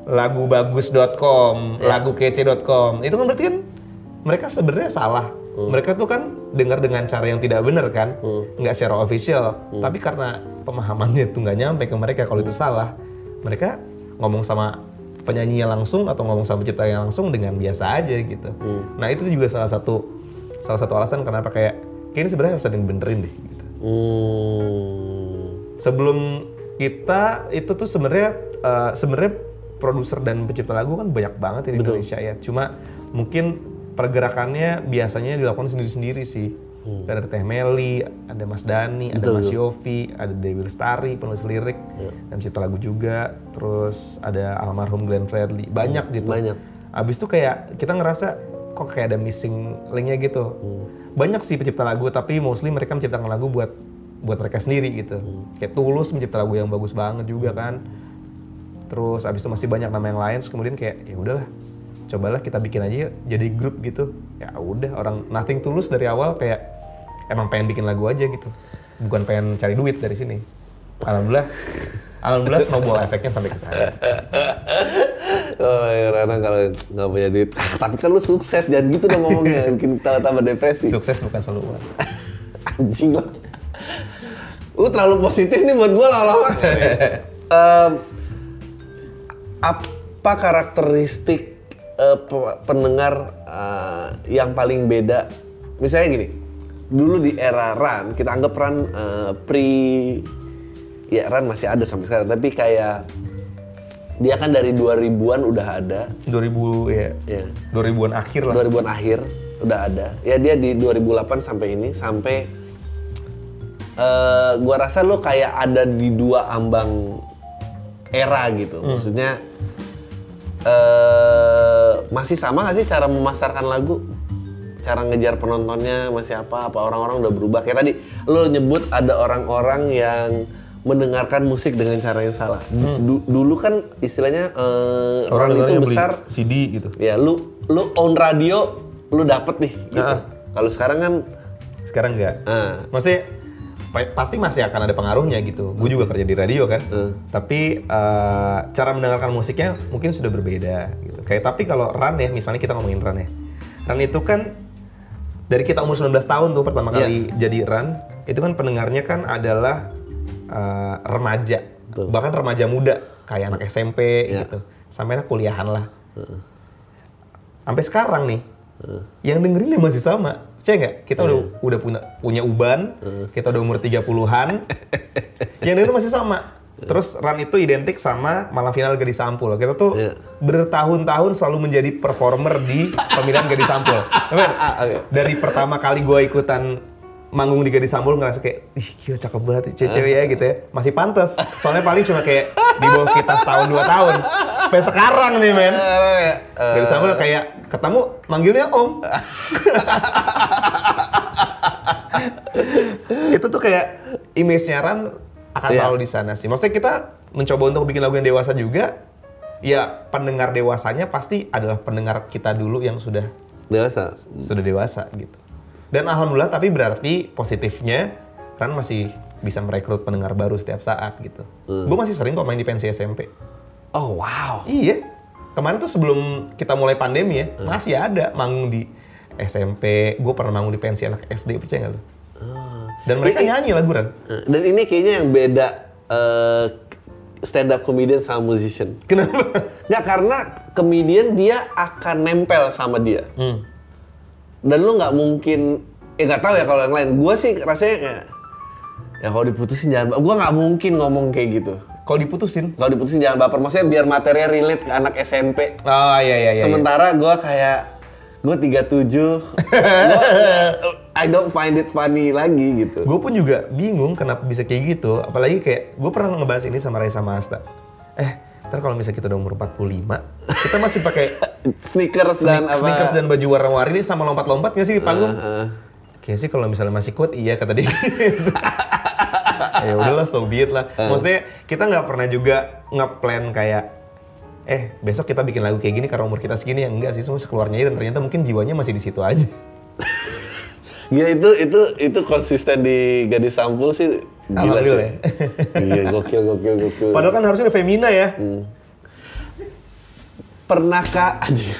lagubagus.com lagukece.com itu kan berarti kan mereka sebenarnya salah. Mereka tuh kan dengar dengan cara yang tidak benar kan? Nggak secara official. Tapi karena pemahamannya tuh nggak nyampe ke mereka kalau itu salah mereka ngomong sama penyanyinya langsung atau ngomong sama penciptanya langsung dengan biasa aja gitu. Nah itu juga salah satu salah satu alasan kenapa kayak kayaknya sebenarnya harus ada yang benerin deh gitu. Hmm. sebelum kita itu tuh sebenarnya eh, sebenarnya produser dan pencipta lagu kan banyak banget di Indonesia ya. Cuma mungkin pergerakannya biasanya dilakukan sendiri-sendiri sih. Hmm. Ada Teh Meli, ada Mas Dani, ada Mas Yofi, ada Dewi Lestari penulis lirik Iya. dan pencipta lagu juga. Terus ada almarhum Glenn Fredly. Banyak gitu. Hmm, banyak. Abis itu kayak kita ngerasa kok kayak ada missing linknya gitu. Hmm. Banyak sih pencipta lagu tapi mostly mereka menciptakan lagu buat buat mereka sendiri gitu. Hmm. Kayak Tulus mencipta lagu yang bagus banget juga kan. Terus abis itu masih banyak nama yang lain. Terus kemudian kayak ya udahlah, cobalah kita bikin aja yuk, jadi grup gitu. Ya udah orang Nothing Tulus dari awal kayak emang pengen bikin lagu aja gitu. Bukan pengen cari duit dari sini. Alhamdulillah, alhamdulillah snowball efeknya sampai ke saya. Oh, ya, Rana kalau nggak punya duit. Tapi kan lu sukses, jangan gitu dong ngomongnya. Bikin tambah-tambah depresi. Sukses bukan selalu uang. Anjing lah. Lu terlalu positif nih buat gua lama-lama. Em, apa karakteristik pe- pendengar eh, yang paling beda? Misalnya gini, dulu di era Ran, kita anggap Ran eh, pre ya Ran masih ada sampai sekarang, tapi kayak dia kan dari 2000-an udah ada. 2000 ya, Ya. 2000-an akhir lah. 2000-an akhir udah ada. Ya dia di 2008 sampai ini sampai eh gua rasa lo kayak ada di dua ambang era gitu. Maksudnya eh masih sama gak sih cara memasarkan lagu? Cara ngejar penontonnya masih apa? Apa orang-orang udah berubah? Kayak tadi lo nyebut ada orang-orang yang mendengarkan musik dengan cara yang salah. Du- dulu kan istilahnya eh, Orang orang itu besar CD gitu. Ya, lu lu own radio, lu dapet nih. Gitu. Nah. Kalau sekarang kan, Sekarang enggak. ah, Maksudnya pasti masih akan ada pengaruhnya gitu. Gue juga kerja di radio kan. Tapi eh, cara mendengarkan musiknya mungkin sudah berbeda gitu. Kayak tapi kalau Ran ya, misalnya kita ngomongin Ran ya. Ran itu kan dari kita umur 19 tahun tuh pertama Iya. kali jadi Ran, itu kan pendengarnya kan adalah eh, remaja. Betul. Bahkan remaja muda kayak anak SMP Iya. gitu. Sampai anak kuliahan lah. Sampai sekarang nih, yang dengerinnya masih sama. Percaya nggak? Kita udah Iya. udah punya punya uban, kita udah umur 30-an. yang dengerin masih sama. Terus run itu identik sama malam final Gadis Sampul. Kita tuh Iya. bertahun-tahun selalu menjadi performer di pemilihan Gadis Sampul. Temen, Oke. dari pertama kali gue ikutan manggung di Gadis Sampul ngerasa kayak, ih gila cakep banget cewek ya gitu ya. Masih pantas. Soalnya paling cuma kayak di bawah kita setahun dua tahun. Sampai sekarang nih men. Gadis Sampul kayak ketemu manggilnya om. itu tuh kayak image-nya Ran akan Iya. selalu di sana sih. Maksudnya kita mencoba untuk bikin lagu yang dewasa juga. Ya pendengar dewasanya pasti adalah pendengar kita dulu yang sudah dewasa. sudah dewasa gitu. Dan alhamdulillah tapi berarti positifnya kan masih bisa merekrut pendengar baru setiap saat gitu. Gue masih sering kok main di pensi SMP. Oh wow. Iya. Kemarin tuh sebelum kita mulai pandemi ya, masih ada manggung di SMP. Gue pernah manggung di pensi anak SD, percaya nggak lu? Dan mereka Ini- nyanyi lagu Ran. Dan ini kayaknya yang beda eh, stand up comedian sama musician. Kenapa? Nggak karena comedian dia akan nempel sama dia. Hmm. Dan lu nggak mungkin, ya nggak tahu ya kalau yang lain. Gue sih rasanya kayak, ya kalau diputusin jangan, gue nggak mungkin ngomong kayak gitu. Kalau diputusin. Kalau diputusin jangan baper, maksudnya biar materinya relate ke anak SMP. Oh iya iya iya. Sementara gue kayak, gue 37, gua, I don't find it funny lagi gitu. Gue pun juga bingung kenapa bisa kayak gitu. Apalagi kayak gue pernah ngebahas ini sama Raisa Masta. Eh, ntar kalau misalnya kita udah umur 45, kita masih pakai Sneakers dan sneak- apa? sneakers dan baju warna-warni sama lompat-lompat nggak sih di panggung? Heeh. Kayaknya sih kalau misalnya masih kuat iya kata dia. ya udahlah so be it lah. Maksudnya kita nggak pernah juga ngeplan kayak eh besok kita bikin lagu kayak gini karena umur kita segini ya enggak sih semua sekeluarnya dan ternyata mungkin jiwanya masih di situ aja. Ya itu itu itu konsisten di gadis sampul sih gila sih. Ya. Iya gokil gokil gokil. Padahal kan harusnya ada Femina ya. Pernahkah anjing?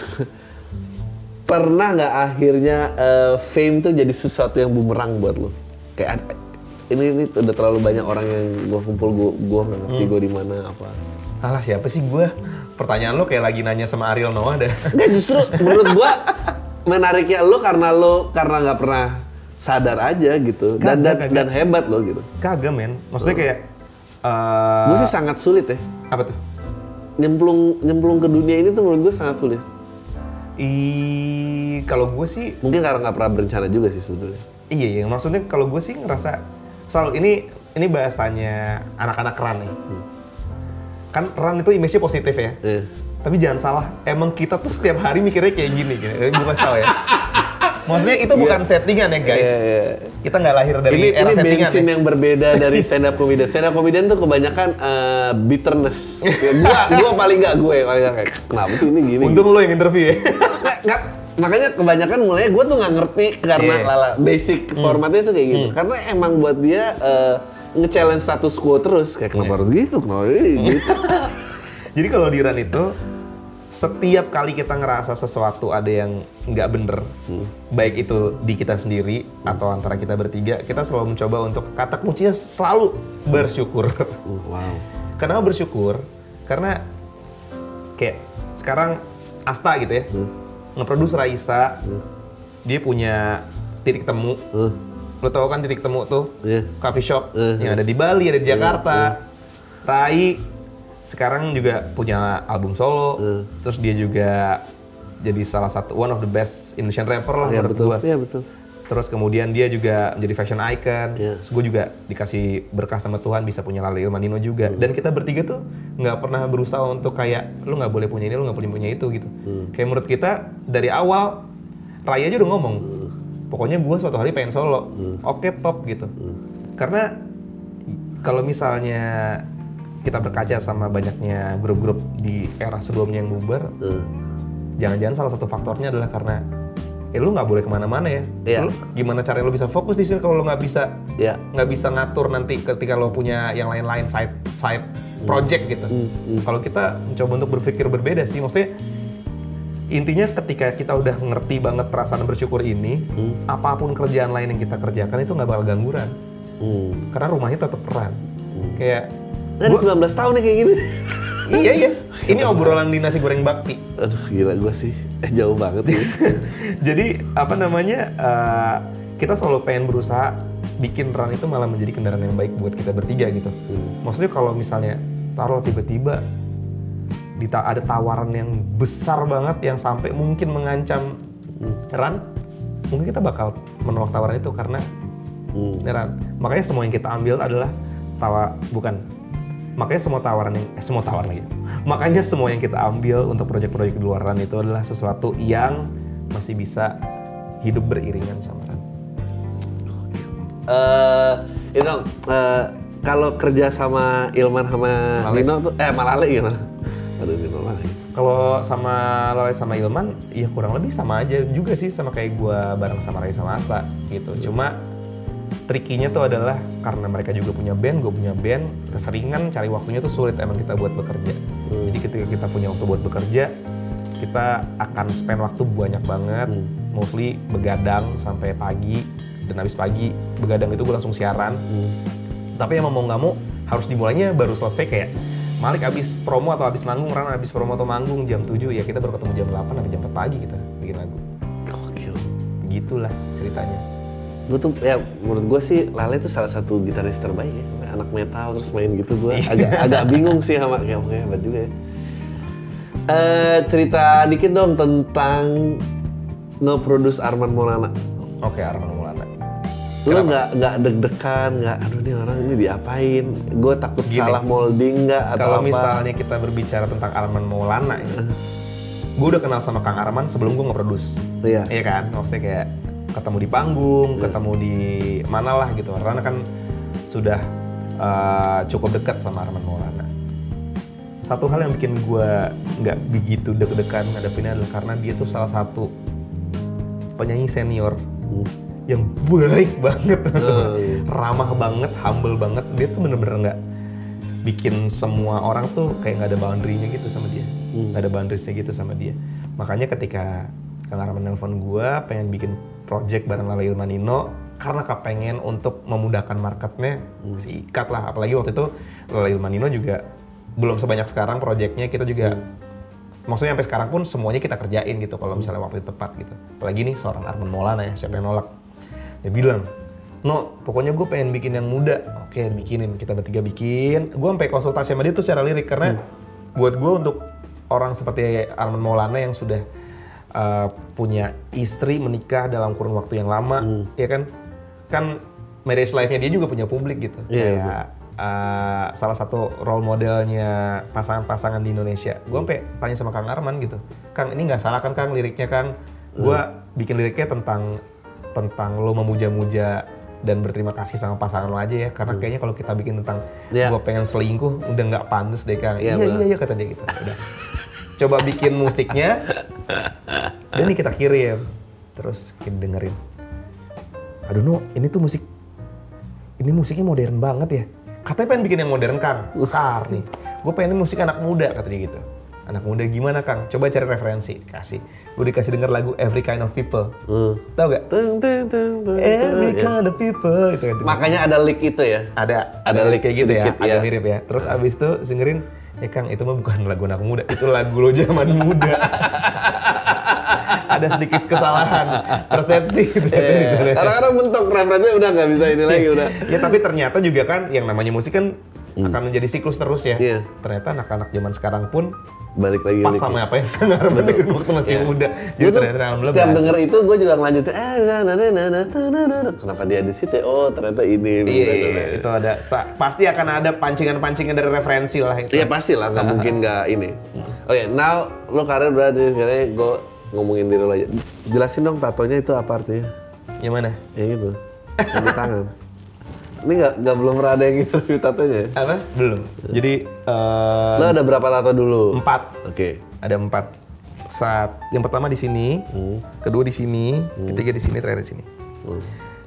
Pernah nggak akhirnya eh, fame tuh jadi sesuatu yang bumerang buat lo? Kayak ada- ini ini udah terlalu banyak orang yang gua kumpul gua gua nggak ngerti gua di mana apa. Alah siapa sih gue? Pertanyaan lo kayak lagi nanya sama Ariel Noah dah. Enggak justru menurut gua menariknya lo karena lo karena nggak pernah sadar aja gitu dan Kagak, dan, kagak. dan hebat lo gitu. Kagak men. Maksudnya kayak eh Gue sih sangat sulit ya. apa tuh? Nyemplung nyemplung ke dunia ini tuh menurut gue sangat sulit. I kalau gue sih Mungkin karena nggak pernah berencana juga sih sebetulnya. Iya, iya. Maksudnya kalau gue sih ngerasa selalu ini ini bahasanya anak-anak ran nih. Kan ran itu image-nya positif ya. Iya. Tapi jangan salah, emang kita tuh setiap hari mikirnya kayak gini. Gitu. Gue kasih tau ya. Maksudnya itu bukan settingan ya guys. Iya, iya. Kita nggak lahir dari ini era ini settingan bensin ya. yang berbeda dari stand up comedian. Stand up comedian tuh kebanyakan eh, bitterness. Ya, gua gua paling nggak gue paling nggak kayak kenapa sih ini gini? Untung lo yang interview ya. Nggak, nggak. makanya kebanyakan mulai gue tuh nggak ngerti karena Iya. lala basic formatnya tuh kayak gitu. Karena emang buat dia eh, nge-challenge status quo terus kayak kenapa harus gitu? Kenapa ini gitu? Jadi kalau di run itu setiap kali kita ngerasa sesuatu ada yang nggak bener, baik itu di kita sendiri atau antara kita bertiga, kita selalu mencoba untuk kata kuncinya selalu bersyukur. Uh, wow. Kenapa bersyukur? Karena kayak sekarang Asta gitu ya, ngeproduce Raisa, dia punya titik temu. Uh, Lo tau kan titik temu tuh? Iya. Coffee shop Eh, yang ada di Bali, ada di Jakarta. Rai sekarang juga punya album solo. Eh. Terus dia juga jadi salah satu one of the best Indonesian rapper lah Iya menurut betul. gua. Iya betul. Terus kemudian dia juga menjadi fashion icon. Iya. Terus gue juga dikasih berkah sama Tuhan bisa punya Lali Ilmanino juga. Hmm. Dan kita bertiga tuh nggak pernah berusaha untuk kayak lu nggak boleh punya ini, lu nggak boleh punya itu gitu. Hmm. Kayak menurut kita dari awal Raya aja udah ngomong. Hmm. Pokoknya gue suatu hari pengen solo. Oke top gitu. Hmm. Karena kalau misalnya kita berkaca sama banyaknya grup-grup di era sebelumnya yang bubar, Uh, jangan-jangan salah satu faktornya adalah karena ya lu nggak boleh ke mana-mana ya. Iya. Lu gimana caranya lu bisa fokus di sini kalau lu nggak bisa ya. nggak bisa ngatur nanti ketika lo punya yang lain-lain side side project gitu. Kalau kita mencoba untuk berpikir berbeda sih, maksudnya intinya ketika kita udah ngerti banget perasaan bersyukur ini, apa pun kerjaan lain yang kita kerjakan itu nggak bakal gangguan, Hmm. karena rumahnya tetap peran. Kayak Nah, di 19 tahun nih kayak gini. iya iya, ini obrolan di nasi goreng bakti. Aduh gila gue sih. Eh, jauh banget ya. Jadi apa namanya eh, kita selalu pengen berusaha bikin run itu malah menjadi kendaraan yang baik buat kita bertiga gitu. Maksudnya kalau misalnya taruh tiba-tiba dita- ada tawaran yang besar banget yang sampai mungkin mengancam run, mungkin kita bakal menolak tawaran itu karena Hmm. run. Makanya semua yang kita ambil adalah tawa bukan. Makanya semua tawaran yang eh, semua tawaran lagi. Makanya semua yang kita ambil untuk proyek-proyek di luar run itu adalah sesuatu yang masih bisa hidup beriringan sama run. Eh, ini dong. eh, kalau kerja sama Ilman sama Malale. Nino tuh, eh Malale gimana? Aduh Nino. Kalau sama Loe sama Ilman, ya kurang lebih sama aja juga sih sama kayak gua bareng sama Rai sama Asta gitu. Cuma trikinya tuh adalah karena mereka juga punya band, gue punya band, keseringan cari waktunya tuh sulit emang kita buat bekerja. Jadi ketika kita punya waktu buat bekerja, kita akan spend waktu banyak banget, mostly begadang sampai pagi dan habis pagi begadang itu gue langsung siaran. Tapi emang mau nggak mau harus dimulainya baru selesai kayak Malik abis promo atau abis manggung, Ran abis promo atau manggung jam 7 ya kita baru ketemu jam 8 sampai jam 4 pagi kita bikin lagu. Gokil. Begitulah ceritanya. Gue tuh ya menurut gue sih Lale tuh salah satu gitaris terbaik ya. Anak metal terus main gitu gue agak agak bingung sih sama kayak hebat juga ya. Eh cerita dikit dong tentang nge-produce Arman Maulana. Oke, Arman Maulana. Lu nggak nggak deg-degan nggak aduh nih orang ini diapain? Gue takut Gini, salah molding nggak atau Kalau apa? misalnya kita berbicara tentang Arman Maulana ya, gue udah kenal sama Kang Arman sebelum gue nge-produce. Iya. Iya kan? Maksudnya kayak ketemu di panggung, ketemu di mana lah gitu. Karena kan sudah uh, cukup dekat sama Arman Maulana. Satu hal yang bikin gue nggak begitu deg-degan ngadepinnya adalah karena dia tuh salah satu penyanyi senior yang baik banget, Oh, iya. ramah banget, humble banget. Dia tuh bener-bener nggak bikin semua orang tuh kayak nggak ada boundary-nya gitu sama dia, nggak ada boundaries-nya gitu sama dia. Makanya ketika Kang Arman nelfon gue pengen bikin project bareng Lala Ilmanino karena kepengen untuk memudahkan marketnya sikat lah. Apalagi waktu itu Lala Ilmanino juga belum sebanyak sekarang projectnya kita juga maksudnya sampai sekarang pun semuanya kita kerjain gitu kalau misalnya waktu itu tepat gitu. Apalagi nih seorang Arman Maulana ya siapa yang nolak? Dia bilang no pokoknya gue pengen bikin yang muda. Oke bikinin kita bertiga bikin. Gue sampai konsultasi sama dia tuh secara lirik karena buat gue untuk orang seperti Arman Maulana yang sudah uh, punya istri menikah dalam kurun waktu yang lama ya kan kan marriage life-nya dia juga punya publik gitu Iya, kayak uh, salah satu role modelnya pasangan-pasangan di Indonesia. Gue sampai tanya sama Kang Arman gitu, Kang ini nggak salah kan Kang liriknya Kang? Gue bikin liriknya tentang tentang lo memuja-muja dan berterima kasih sama pasangan lo aja ya, karena kayaknya kalau kita bikin tentang Iya. gue pengen selingkuh udah nggak pantas deh Kang. Iya, iya benar. iya iya kata dia gitu. Udah. Coba bikin musiknya, dan ini kita kirim, terus kita dengerin. Aduh no, ini tuh musik ini musiknya modern banget ya. Katanya pengen bikin yang modern Kang. Kar nih. Gue pengen musik anak muda kata dia gitu. Anak muda gimana Kang? Coba cari referensi. Kasih. Gue dikasih denger lagu Every Kind of People. Hmm. Tahu gak? Tung, tung, tung, tung, Every tung. kind of people. Gitu, gitu. Makanya ada lick itu ya. ada Ada ada lick kayak gitu ya, sedikit, agak ya. mirip ya. Terus abis itu dengerin, ya Kang itu mah bukan lagu anak muda, itu lagu lo zaman muda. ada sedikit kesalahan persepsi gitu di sana. Iya. Kadang-kadang mentok referensinya udah nggak bisa ini lagi udah. ya tapi ternyata juga kan yang namanya musik kan akan menjadi siklus terus ya. Hmm. Iya. Ternyata anak-anak zaman sekarang pun Balik lagi pas sama apa yang Arman dengerin waktu masih muda. Jadi tuh ternyata alhamdulillah setiap denger itu gue juga ngelanjutin eh na, na, na, na, na, na, na, na. kenapa dia di situ oh ternyata ini Iya, iya, itu ada sa- pasti akan ada pancingan-pancingan dari referensi lah itu. Iya pasti lah nggak mungkin nggak ini oke now lo karir di sekarang gue ngomongin diri lo aja jelasin dong tatonya itu apa artinya Yang mana? yang itu yang di tangan ini nggak nggak belum pernah ada yang interview tatonya ya? Apa? Belum. Jadi eh, lo ada berapa tato dulu empat. oke Ada empat. Saat yang pertama di sini, kedua di sini, ketiga di sini, terakhir di sini. Hmm.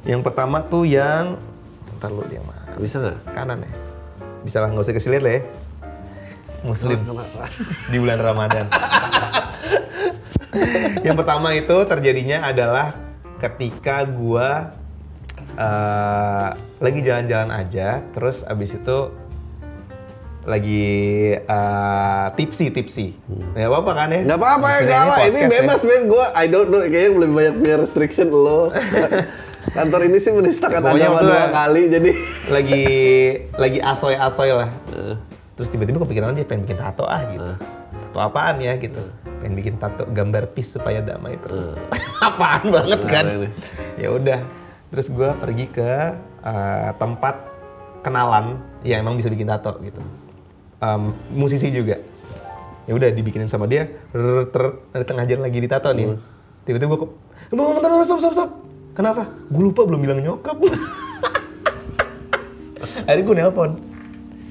Yang pertama tuh yang ntar lu yang mana? bisa nggak Kanan ya. Bisa lah, nggak usah kasih lihat lah ya. Muslim di bulan Ramadan. yang pertama itu terjadinya adalah ketika gua eh, lagi jalan-jalan aja, terus abis itu lagi eh, tipsi tipsi. Ya apa kan ya? Nggak apa-apa ya, Maksudnya nggak apa. Ini podcast ya. bebas, men. Gue, I don't know. Kayaknya lebih banyak punya restriction lo. Kantor ini sih menistakan Pokoknya agama dua kali, jadi... lagi lagi asoy-asoy lah. Terus tiba-tiba kepikiran aja pengen bikin tato ah gitu. Tato apaan ya gitu. Pengen bikin tato gambar peace supaya damai terus. apaan banget kan? Gimana ini? Ya udah. Terus gue pergi ke eh, tempat kenalan yang emang bisa bikin tato gitu. Em, musisi juga. Ya udah dibikinin sama dia. Rrrr, ter, ada tengah jalan lagi ditato nih. Tiba-tiba gue, bentar, bentar, bentar, stop, stop, stop. Kenapa? Gue lupa belum bilang nyokap. Akhirnya gue nelpon.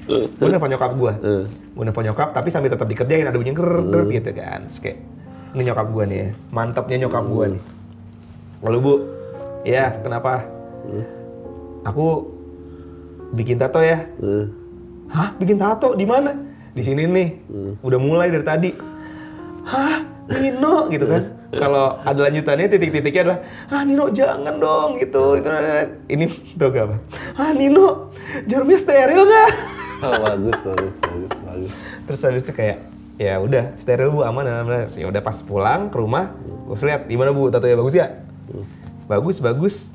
gue nelfon nyokap gue Eh. gue nelfon nyokap tapi sambil tetap dikerjain ada bunyi ger ger gitu kan Terus kayak ini nyokap gue nih ya mantapnya nyokap gue nih lalu bu ya kenapa? Aku bikin tato ya. Eh. hah? Bikin tato? Di mana? Di sini nih. Udah mulai dari tadi. Hah? Nino gitu kan? Kalau ada lanjutannya titik-titiknya adalah ah Nino jangan dong gitu. Itu ini tuh gak apa? Ah Nino jarumnya steril nggak? Oh, bagus, bagus, bagus, bagus. terus habis itu kayak ya udah steril bu aman aman ya udah pas pulang ke rumah gue lihat gimana bu? Tato ya bagus ya bagus bagus.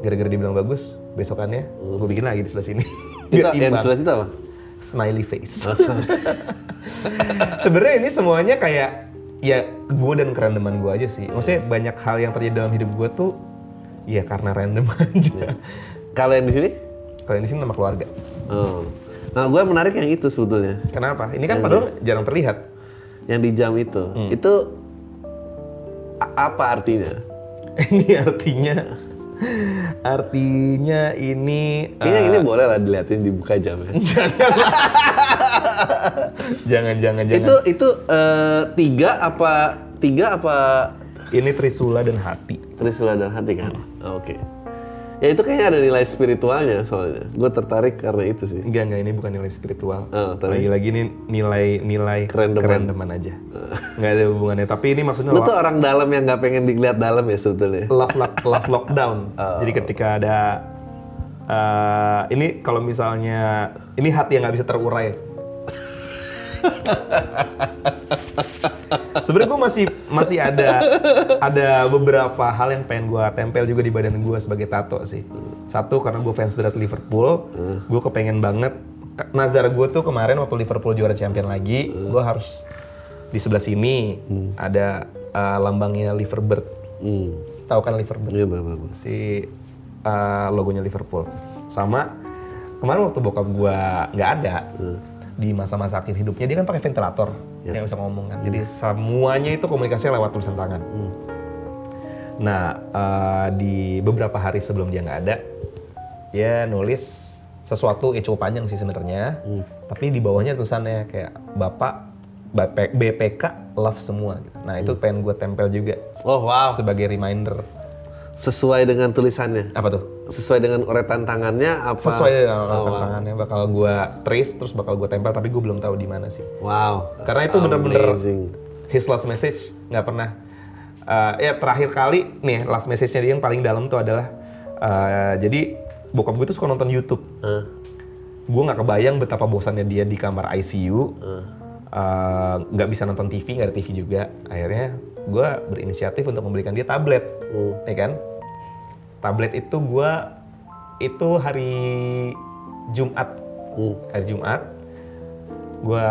Gara-gara dibilang bagus besokannya gue bikin lagi di sebelah sini. Itu Biar yang di sebelah situ apa? smiley face. Oh, sebenarnya ini semuanya kayak ya gue dan kerandoman gue aja sih. Maksudnya banyak hal yang terjadi dalam hidup gue tuh ya karena random aja. Kalau yang di sini? kalau yang di sini nama keluarga. Oh. Nah, gue menarik yang itu sebetulnya. kenapa? Ini kan padahal jarang terlihat. Yang di jam itu. Itu a- apa artinya? Ini artinya artinya ini Kayaknya eh, ini boleh lah dilihatin dibuka jamnya. jangan jangan jangan Itu itu eh, tiga apa tiga apa ini Trisula dan hati Trisula dan hati kan? Oh, Oke. Ya itu kayaknya ada nilai spiritualnya soalnya. Gue tertarik karena itu sih. enggak enggak ini bukan nilai spiritual Oh, lagi-lagi ini nilai nilai Kerendeman. kerendeman aja nggak ada hubungannya tapi ini maksudnya Lu lo- tuh orang dalam yang nggak pengen dilihat dalam ya sebetulnya. love, lock, love lockdown. Jadi ketika ada eh, ini kalau misalnya ini hati yang nggak bisa terurai. Sebenarnya gue masih masih ada ada beberapa hal yang pengen gue tempel juga di badan gue sebagai tato sih. Satu karena gue fans berat Liverpool, gue kepengen banget. Nazar gue tuh kemarin waktu Liverpool juara champion lagi, gue harus di sebelah sini ada eh, lambangnya Liverbird. Hmm. Tahu kan Liverbird? Iya, tahu. si uh, logonya Liverpool. Sama kemarin waktu bokap gua nggak ada di masa-masa akhir hidupnya dia kan pakai ventilator Ya. yang bisa ngomong kan. Jadi semuanya itu komunikasinya lewat tulisan tangan. Nah uh, di beberapa hari sebelum dia nggak ada, dia nulis sesuatu ya cukup panjang sih sebenarnya. Tapi di bawahnya tulisannya kayak bapak BP BPK love semua. gitu. Nah itu pengen gue tempel juga Oh wow. sebagai reminder. Sesuai dengan tulisannya. Apa tuh? Sesuai dengan uretan tangannya apa? sesuai dengan Oh, wow. tangannya bakal gua trace terus bakal gua tempel tapi gue belum tahu di mana sih Wow. karena itu bener-bener his last message nggak pernah eh, ya terakhir kali nih last message-nya dia yang paling dalam tuh adalah eh, jadi bokap gue tuh suka nonton YouTube Eh, gue nggak kebayang betapa bosannya dia di kamar ICU eh, nggak bisa nonton TV nggak ada TV juga akhirnya gue berinisiatif untuk memberikan dia tablet. Ya kan? Tablet itu gue itu hari Jumat. Hmm. hari Jumat gue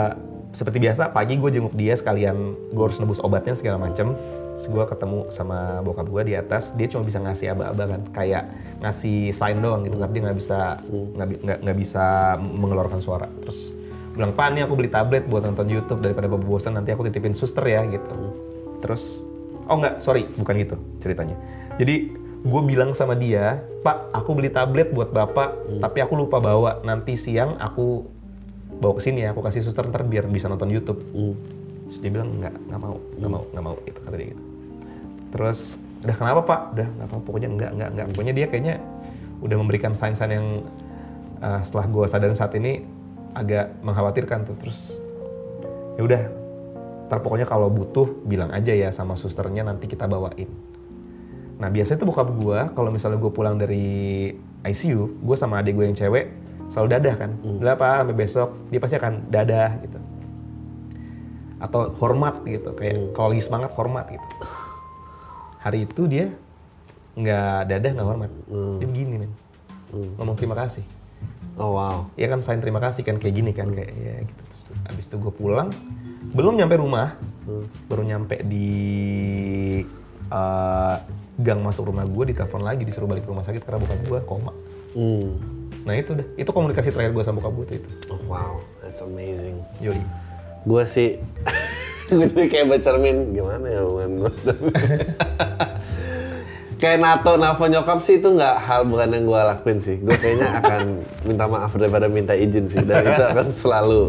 seperti biasa pagi gue jenguk dia sekalian gue harus nebus obatnya segala macem. Terus gue ketemu sama bokap gue di atas dia cuma bisa ngasih aba-aba kan kayak ngasih sign doang gitu tapi dia nggak bisa nggak bi- nggak nggak bisa mengeluarkan suara. Terus bilang pak nih aku beli tablet buat nonton YouTube daripada bosan nanti aku titipin suster ya gitu terus oh nggak sorry bukan gitu ceritanya. Jadi gue bilang sama dia pak aku beli tablet buat bapak tapi aku lupa bawa. Nanti siang aku bawa ke sini ya aku kasih suster ntar biar bisa nonton YouTube. Terus dia bilang nggak nggak mau nggak mau nggak mau itu kata dia gitu. Terus udah kenapa pak? Udah nggak apa pokoknya nggak nggak nggak pokoknya dia kayaknya udah memberikan sign-sign yang uh, setelah gue sadarin saat ini agak mengkhawatirkan tuh. Terus ya udah ntar pokoknya kalau butuh bilang aja ya sama susternya nanti kita bawain. Nah biasanya tuh bokap gue kalau misalnya gue pulang dari ICU gue sama adik gue yang cewek selalu dadah kan. Udah apa sampai besok. Dia pasti akan dadah gitu. Atau hormat gitu. Kayak kalau lagi semangat hormat gitu. Hari itu dia nggak dadah nggak hormat. Dia begini men. Ngomong terima kasih. Oh wow. ya kan sign terima kasih kan kayak gini kan kayak ya gitu. Terus abis itu gue pulang belum nyampe rumah baru nyampe di eh, gang masuk rumah gue ditelepon lagi disuruh balik ke rumah sakit karena bokap gue koma Hmm. nah itu dah itu komunikasi terakhir gue sama bokap gue tuh itu Oh, wow, that's amazing. yoi Gue sih, gue jadi kayak baca cermin gimana ya hubungan gue. kayak NATO nelfon nyokap sih itu nggak hal bukan yang gue lakuin sih. Gue kayaknya akan minta maaf daripada minta izin sih. Dan itu akan selalu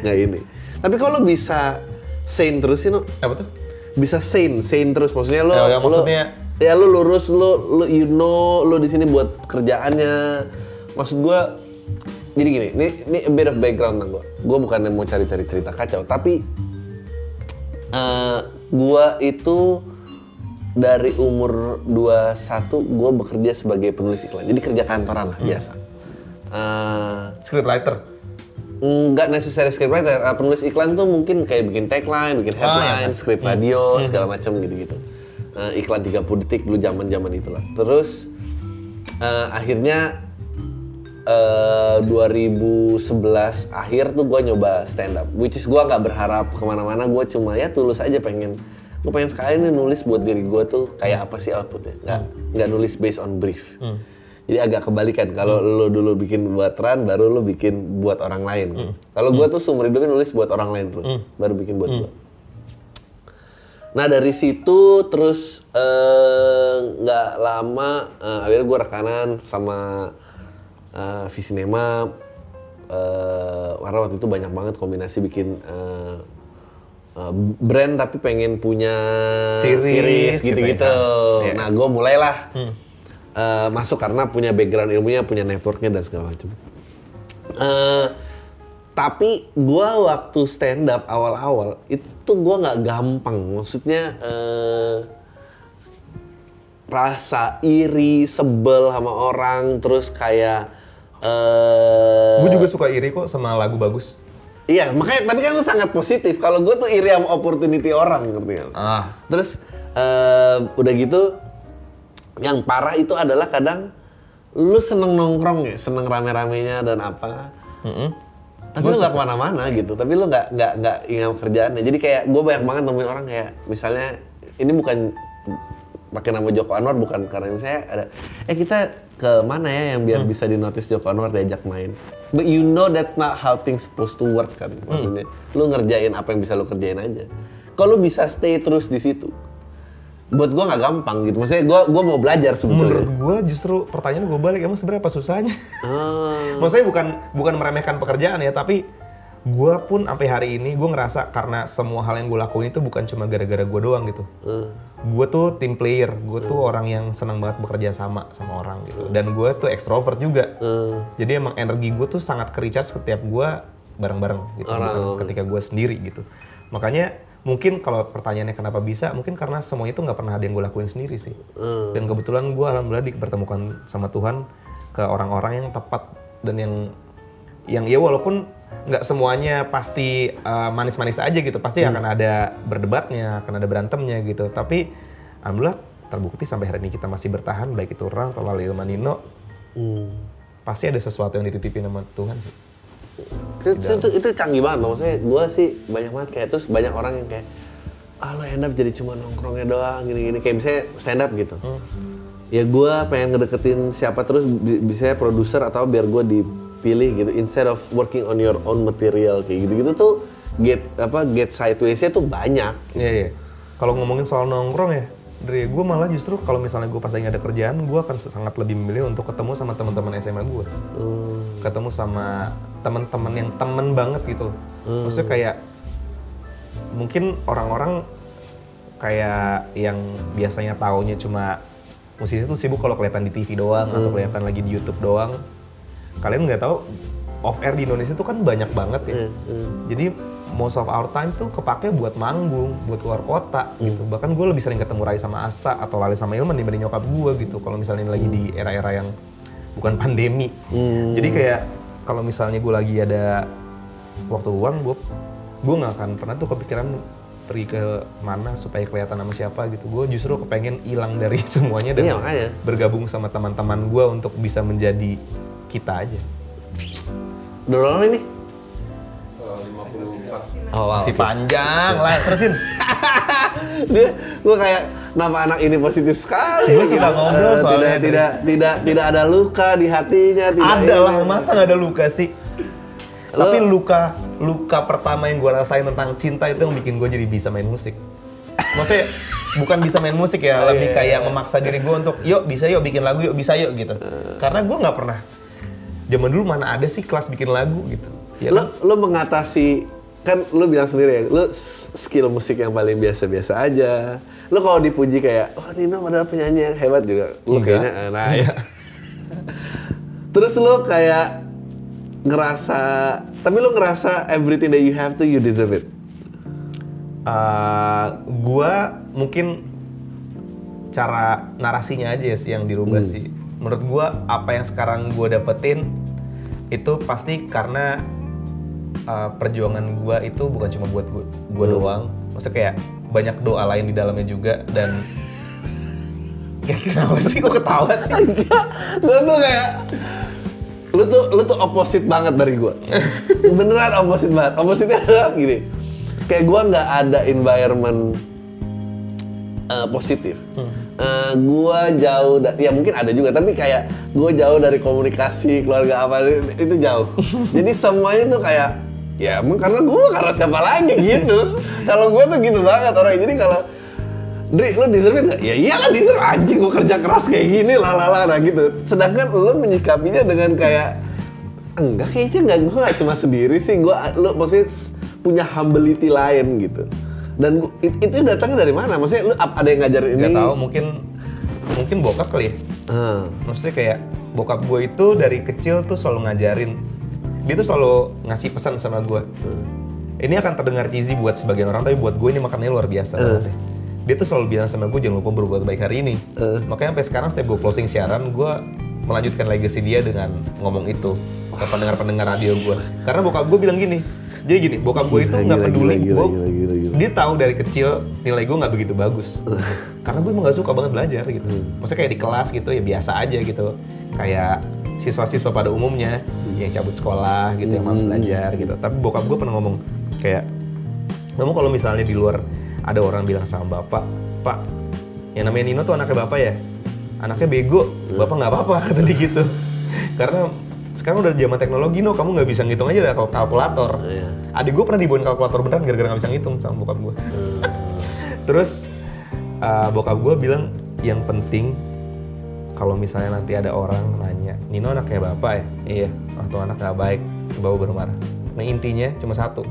nggak ini. Tapi kalau bisa sane terus sih, no, Apa tuh? bisa sane, sane terus. Maksudnya lo, Ya, ya, lo- ya lo lurus, lo, lo you know, lo di sini buat kerjaannya. Maksud gue, jadi gini, ini, ini a bit of background tentang gue. Gue bukan yang mau cari-cari cerita kacau, tapi eh gua itu dari umur 21 gua bekerja sebagai penulis iklan. Jadi kerja kantoran lah biasa. Eh, Scriptwriter. Nggak necessary scriptwriter. Eh, penulis iklan tuh mungkin kayak bikin tagline, bikin Oh, iya. headline, script radio, segala macam gitu-gitu. Eh, iklan 30 detik dulu zaman-zaman itulah. Terus eh, akhirnya eh 2011 akhir tuh gue nyoba stand up, which is gue nggak berharap ke mana-mana, gue cuma ya tulus aja pengen, gue pengen sekali nih nulis buat diri gue tuh kayak apa sih outputnya, nggak nggak nulis based on brief. Jadi agak kebalikan, kalau lo dulu bikin buat Ran, baru lo bikin buat orang lain. Kalau gue tuh seumur hidupnya nulis buat orang lain terus, baru bikin buat gue. Nah dari situ terus eh, nggak lama eh, akhirnya gue rekanan sama eh, Visinema eh, karena waktu itu banyak banget kombinasi bikin eh, eh, brand tapi pengen punya Series gitu gitu-gitu. ya. Iya. Nah gue mulailah eh, masuk karena punya background ilmunya, punya networknya dan segala macam. Eh, tapi gua waktu stand up awal-awal itu gua nggak gampang maksudnya eh, rasa iri sebel sama orang terus kayak eh Gue juga suka iri kok sama lagu bagus. iya makanya tapi kan itu sangat positif kalau gue tuh iri sama opportunity orang ngerti? Ah. terus eh, udah gitu yang parah itu adalah kadang lu seneng nongkrong ya seneng rame-ramenya dan apa. Tapi lu nggak ke mana-mana gitu. Tapi lu nggak nggak nggak ingat kerjaannya. Jadi kayak gue banyak banget nemuin orang kayak misalnya ini bukan pakai nama Joko Anwar bukan. Karena misalnya ada eh kita ke mana ya yang biar bisa dinotis Joko Anwar diajak main? But you know that's not how things supposed to work kan maksudnya. Lu ngerjain apa yang bisa lu kerjain aja. Kalau lu bisa stay terus di situ buat gua nggak gampang gitu maksudnya gua gua mau belajar sebetulnya Menurut gue justru pertanyaan gue balik emang sebenarnya apa susahnya? Ah. Maksudnya bukan bukan meremehkan pekerjaan ya, tapi gue pun sampai hari ini gue ngerasa karena semua hal yang gue lakuin itu bukan cuma gara-gara gue doang gitu. Hmm. Gue tuh tim player, gue tuh orang yang senang banget bekerja sama sama orang gitu. Dan gue tuh ekstrovert juga. Hmm. Jadi emang energi gue tuh sangat ke-recharge setiap gue bareng-bareng gitu, bukan ketika gue sendiri gitu. Makanya mungkin kalau pertanyaannya kenapa bisa, mungkin karena semuanya itu nggak pernah ada yang gue lakuin sendiri sih. Hmm. Dan kebetulan gue alhamdulillah dipertemukan sama Tuhan ke orang-orang yang tepat dan yang yang ya walaupun nggak semuanya pasti uh, manis-manis aja gitu, pasti Hmm. akan ada berdebatnya, akan ada berantemnya gitu. Tapi alhamdulillah terbukti sampai hari ini kita masih bertahan baik itu orang atau Lali Manino Hmm. pasti ada sesuatu yang dititipin sama Tuhan sih. Itu, itu, itu, itu canggih banget maksudnya gue sih banyak banget kayak terus banyak orang yang kayak ah lo end up jadi cuma nongkrongnya doang gini-gini kayak misalnya stand up gitu. Ya gue pengen ngedeketin siapa terus bi- bisa produser atau biar gue dipilih gitu instead of working on your own material kayak gitu-gitu tuh get apa get sideways-nya tuh banyak. Iya iya. Kalau ngomongin soal nongkrong ya, dari gue malah justru kalau misalnya gue pas lagi ada kerjaan, gue akan sangat lebih memilih untuk ketemu sama teman-teman SMA gue, ketemu sama teman-teman yang temen banget gitu. Maksudnya kayak mungkin orang-orang kayak yang biasanya taunya cuma musisi tuh sibuk kalau kelihatan di TV doang atau kelihatan lagi di YouTube doang. Kalian nggak tahu off air di Indonesia tuh kan banyak banget ya. Jadi most of our time tuh kepake buat manggung, buat keluar kota gitu. Bahkan gue lebih sering ketemu Rai sama Asta atau Lali sama Ilman dibanding nyokap gue gitu. Kalau misalnya lagi di era-era yang bukan pandemi. Jadi kayak kalau misalnya gue lagi ada waktu luang, gue gue nggak akan pernah tuh kepikiran pergi ke mana supaya kelihatan sama siapa gitu. Gue justru kepengen hilang dari semuanya dan Iya, makanya. bergabung sama teman-teman gue untuk bisa menjadi kita aja. berapa ini Oh, wow. Si panjang lah, terusin. dia gue kayak nama anak ini positif sekali Gua suka Gitu. ngobrol Eh, soalnya tidak tidak tidak tidak ada luka di hatinya tidak Ada lah, masa nggak ada luka sih? Lo- Tapi luka luka pertama yang gue rasain tentang cinta itu yang bikin gue jadi bisa main musik. maksudnya bukan bisa main musik ya, Oh, lebih iya, kayak memaksa diri gue untuk yuk bisa yuk bikin lagu yuk bisa yuk gitu. Karena gue nggak pernah zaman dulu mana ada sih kelas bikin lagu gitu. Ya lo kan? lo mengatasi kan lo bilang sendiri ya s- skill musik yang paling biasa-biasa aja lo kalau dipuji kayak oh Nino padahal penyanyi yang hebat juga lo Enggak. kayaknya eh, nah ya terus lo kayak ngerasa tapi lo ngerasa everything that you have to you deserve it Eh, gua mungkin cara narasinya aja sih yang dirubah Hmm. sih. Menurut gua apa yang sekarang gua dapetin itu pasti karena uh, perjuangan gua itu bukan cuma buat gua, gua Hmm. doang. Maksudnya kayak banyak doa lain di dalamnya juga dan Kayak kenapa sih kok ketawa sih? lo tuh kayak lu tuh lu tuh opposite banget dari gua. Beneran opposite banget. Opposite adalah gini. Kayak gua nggak ada environment eh, positif. Eh, gua jauh da- ya mungkin ada juga tapi kayak gua jauh dari komunikasi keluarga apa itu jauh. Jadi semuanya tuh kayak ya emang karena gua karena siapa lagi gitu kalau gua tuh gitu banget orang jadi kalau Dri, lo deserve nggak? Ya iyalah deserve anjing, gue kerja keras kayak gini, lalala, nah gitu. Sedangkan lo menyikapinya dengan kayak, enggak kayaknya enggak, gue gak cuma sendiri sih, gue, lo maksudnya punya humility lain gitu. Dan gua- it- itu datangnya dari mana? Maksudnya lo ada yang ngajarin ini? Gak tahu mungkin mungkin bokap kali ya. Ah, Maksudnya kayak bokap gue itu dari kecil tuh selalu ngajarin. Dia tuh selalu ngasih pesan sama gue. Ini akan terdengar cheesy buat sebagian orang, tapi buat gue ini makannya luar biasa banget ya. Dia tuh selalu bilang sama gue jangan lupa berbuat baik hari ini. Makanya sampai sekarang setiap gue closing siaran, gue melanjutkan legacy dia dengan ngomong itu ke pendengar-pendengar radio gue. Karena bokap gue bilang gini, jadi gini, bokap gue itu nggak peduli gue, dia tahu dari kecil nilai gue nggak begitu bagus. Karena gue emang gak suka banget belajar gitu. Maksudnya kayak di kelas gitu ya biasa aja gitu. Kayak siswa-siswa pada umumnya yang cabut sekolah gitu, yang malas belajar gitu. Tapi bokap gue pernah ngomong kayak, kamu kalau misalnya di luar ada orang bilang sama bapak, Pak, yang namanya Nino tuh anaknya bapak ya? Anaknya bego, bapak nggak apa-apa kata dia gitu. Karena sekarang udah zaman teknologi, no, kamu nggak bisa ngitung aja kalk- kalkulator. Iya. Adik gue pernah dibawain kalkulator beneran gara-gara nggak bisa ngitung sama bokap gue. Terus uh, bokap gue bilang yang penting kalau misalnya nanti ada orang nanya, Nino anaknya bapak ya? Iya, atau anak nggak baik, bapak baru marah. Nah intinya cuma satu,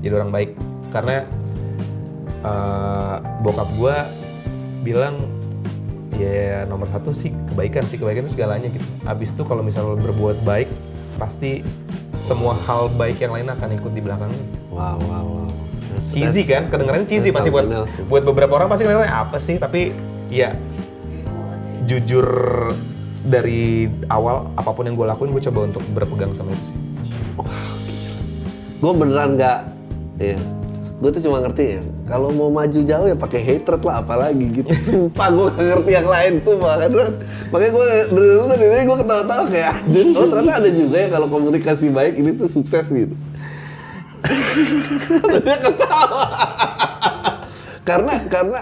jadi orang baik. Karena uh, bokap gue bilang ya nomor satu sih kebaikan sih kebaikan itu segalanya gitu. Abis itu kalau misalnya lo berbuat baik, pasti semua hal baik yang lain akan ikut di belakangnya. wow, wow, wow. Cheesy kan, kedengarannya cheesy pasti buat else, buat beberapa orang pasti ngeliatnya apa sih, tapi ya jujur dari awal apa pun yang gue lakuin gue coba untuk berpegang sama itu sih. gue beneran nggak ya gue tuh cuma ngerti ya kalau mau maju jauh ya pakai hatred lah apalagi gitu. Sumpah gue gak ngerti yang lain tuh makanya makanya gue dari dulu dari gue ketawa-tawa kayak anjir oh ternyata ada juga ya kalau komunikasi baik ini tuh sukses gitu. Dia ketawa. Karena karena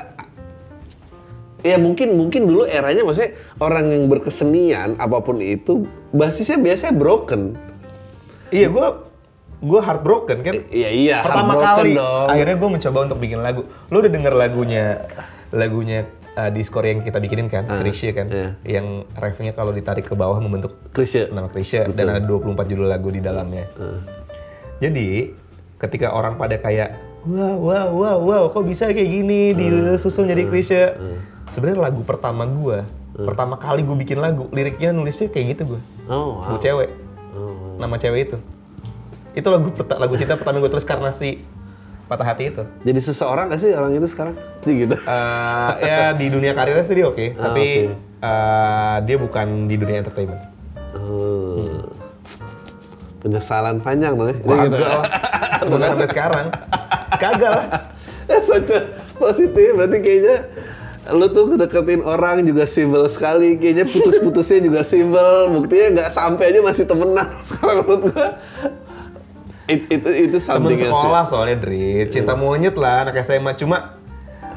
ya mungkin mungkin dulu eranya maksudnya orang yang berkesenian apa pun itu basisnya biasanya broken Iya gue gue heartbroken kan. Iya iya. Pertama kali dong. akhirnya gue mencoba untuk bikin lagu. Lo udah denger lagunya lagunya uh, Discord yang kita bikinin kan, Ah, Krisya kan, iya. yang refnya kalau ditarik ke bawah membentuk Krisya. nama Krisya dan ada 24 judul lagu di dalamnya. Jadi ketika orang pada kayak wah wah wah wah kok bisa kayak gini disusun jadi Krisya. Sebenarnya lagu pertama gua, pertama kali gue bikin lagu, liriknya nulisnya kayak gitu gue. Oh, wow. Lagu cewek. Oh. Nama cewek itu. Itu lagu lagu cinta pertama gue tulis karena si patah hati itu. Jadi seseorang gak sih orang itu sekarang? Jadi gitu. Eh, ya di dunia karirnya sih dia oke, Ah, tapi oke. eh, dia bukan di dunia entertainment. Hmm. Penyesalan panjang dong ya. Kagak gitu. lah. Sebenarnya sampai sekarang. Kagak lah. Such a positif. Berarti kayaknya lu tuh kedeketin orang juga civil sekali. Kayaknya putus-putusnya juga civil. Buktinya nggak sampai aja masih temenan. Sekarang menurut gua it- itu itu Temen else ya. sekolah soalnya Dri, cinta monyet lah anak SMA. Cuma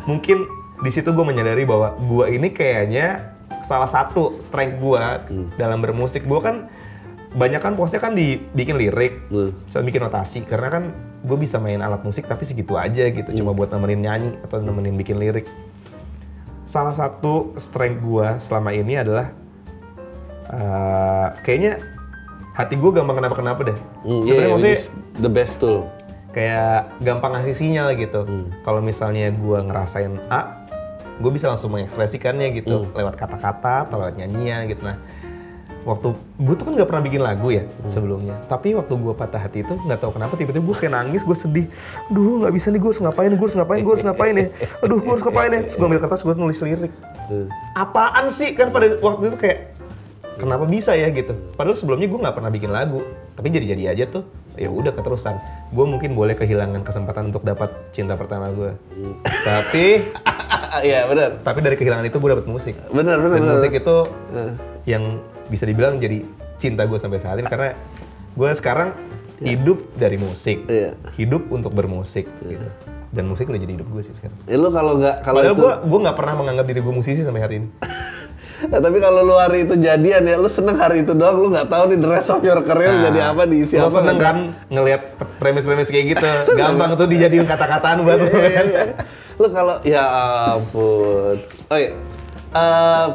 mungkin di situ gue menyadari bahwa gue ini kayaknya salah satu strength gue Hmm. dalam bermusik. Gue kan banyak kan posnya kan dibikin lirik, Hmm. saya bikin notasi karena kan gue bisa main alat musik tapi segitu aja gitu cuma buat nemenin nyanyi atau nemenin bikin lirik salah satu strength gue selama ini adalah eh, kayaknya hati gue gampang kenapa kenapa deh Hmm, sebenarnya iya, maksudnya the best tool. kayak gampang ngasih sinyal gitu. Hmm. Kalau misalnya gue ngerasain A, gue bisa langsung mengekspresikannya gitu Hmm. lewat kata-kata atau lewat nyanyian gitu. Nah, waktu gue tuh kan nggak pernah bikin lagu ya Hmm. sebelumnya. Tapi waktu gue patah hati itu nggak tahu kenapa tiba-tiba gue kayak nangis, gue sedih. Aduh nggak bisa nih gue harus ngapain, gue harus ngapain, gue harus ngapain ya. Aduh gue harus ngapain ya. Terus gue ambil kertas, gue nulis lirik. Hmm. Apaan sih kan pada waktu itu kayak kenapa bisa ya gitu. Padahal sebelumnya gue nggak pernah bikin lagu, tapi jadi-jadi aja tuh. Ya udah keterusan. Gue mungkin boleh kehilangan kesempatan untuk dapat cinta pertama gue. tapi Iya benar. tapi dari kehilangan itu gue dapat musik. Benar benar musik itu yang bisa dibilang jadi cinta gue sampai saat ini karena gue sekarang hidup dari musik, Iya. hidup untuk bermusik gitu. Dan musik udah jadi hidup gue sih sekarang. Ya, lu kalau nggak kalau Padahal itu gue gue nggak pernah menganggap diri gue musisi sampai hari ini. Nah, tapi kalau lu hari itu jadian ya, lu seneng hari itu doang, lu nggak tahu nih the rest of your career jadi apa diisi apa. seneng nggak kan ngelihat premis-premis kayak gitu, gampang tuh dijadiin kata-kataan buat lo tahu. Iya, kan. iya, iya. Lu kalau ya ampun. Oh iya. Eh,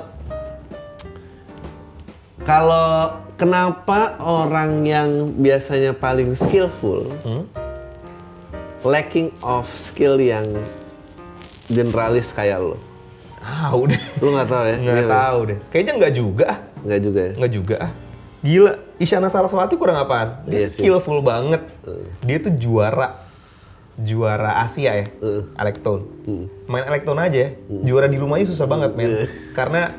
kalau kenapa orang yang biasanya paling skillful Hmm? lacking of skill yang generalis kayak lo? Ah udah, Lu nggak tahu ya? nggak Gimana? tahu deh. Kayaknya nggak juga, ah. Nggak juga ya? nggak juga. ah. Gila, Isyana Saraswati kurang apaan? Dia Iya sih. skillful banget. Dia tuh juara, juara Asia ya, Uh. elektron. Main elektron aja, ya, juara di rumahnya susah banget men. Karena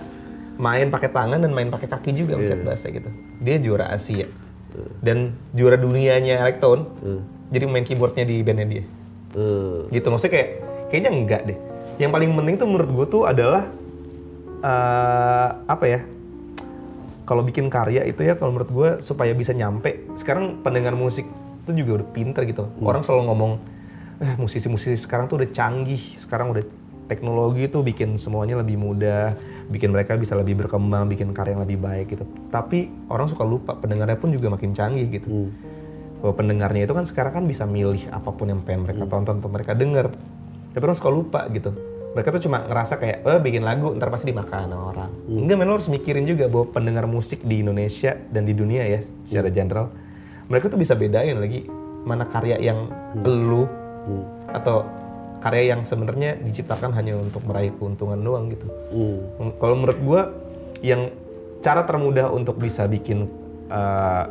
main pakai tangan dan main pakai kaki juga mencet bahasa gitu. Dia juara Asia. Dan juara dunianya elektron. Jadi main keyboardnya di bandnya dia. Hmm. gitu maksudnya kayak kayaknya enggak deh yang paling penting tuh menurut gue tuh adalah eh apa ya kalau bikin karya itu ya kalau menurut gue supaya bisa nyampe sekarang pendengar musik itu juga udah pinter gitu orang selalu ngomong eh musisi-musisi sekarang tuh udah canggih sekarang udah teknologi tuh bikin semuanya lebih mudah bikin mereka bisa lebih berkembang bikin karya yang lebih baik gitu. Tapi orang suka lupa pendengarnya pun juga makin canggih gitu. Bahwa pendengarnya itu kan sekarang kan bisa milih apa pun yang pengen mereka tonton atau mereka denger. Tapi orang suka lupa gitu. Mereka tuh cuma ngerasa kayak oh bikin lagu ntar pasti dimakan sama orang. Enggak men lo harus mikirin juga bahwa pendengar musik di Indonesia dan di dunia ya secara general mereka tuh bisa bedain lagi mana karya yang lu atau karya yang sebenarnya diciptakan hanya untuk meraih keuntungan doang gitu Hmm. kalau menurut gua yang cara termudah untuk bisa bikin uh,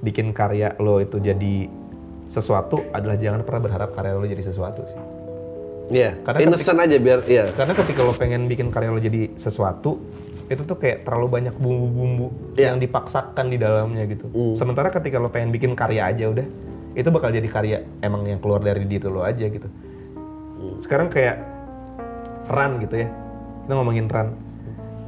bikin karya lo itu jadi sesuatu adalah jangan pernah berharap karya lo jadi sesuatu sih. Iya, Karena innocent aja biar iya. Karena ketika lo pengen bikin karya lo jadi sesuatu, itu tuh kayak terlalu banyak bumbu-bumbu Iya. yang dipaksakan di dalamnya gitu. Sementara ketika lo pengen bikin karya aja udah, itu bakal jadi karya emang yang keluar dari diri lo aja gitu. Sekarang kayak Ran gitu ya, kita ngomongin Ran.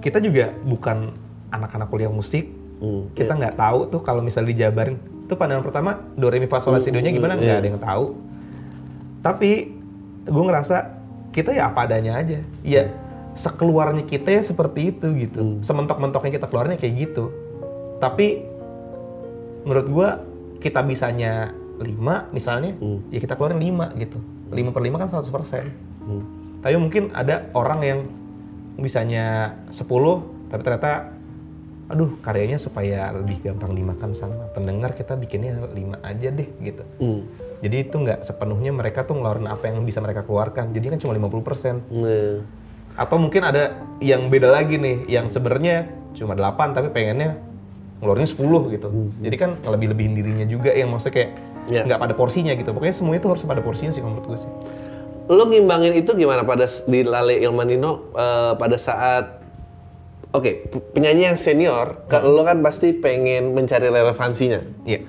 Kita juga bukan anak-anak kuliah musik, Hmm, kita nggak tahu tuh kalau misalnya dijabarin. Tuh pandangan pertama do re mi fa sol la si do nya gimana nggak ada yang tahu. Tapi gue ngerasa kita ya apa adanya aja. Ya sekeluarnya kita ya seperti itu gitu. Sementok-mentoknya kita keluarnya kayak gitu. Tapi menurut gue kita bisanya 5 misalnya ya kita keluarin 5 gitu 5 per 5 kan 100% tapi mungkin ada orang yang bisanya 10 tapi ternyata aduh karyanya supaya lebih gampang dimakan sama pendengar kita bikinnya 5 aja deh gitu. Hmm. jadi itu nggak sepenuhnya mereka tuh ngeluarin apa yang bisa mereka keluarkan. Jadi kan cuma 50% Nah, atau mungkin ada yang beda lagi nih yang sebenarnya cuma 8 tapi pengennya ngeluarin 10 gitu. Jadi kan lebih-lebihin dirinya juga yang maksudnya kayak Iya. nggak pada porsinya gitu pokoknya semua itu harus pada porsinya sih kalau menurut gue sih Lo ngimbangin itu gimana pada di Lale Ilmanino eh, pada saat Oke, p- penyanyi yang senior, kalau lo kan pasti pengen mencari relevansinya. iya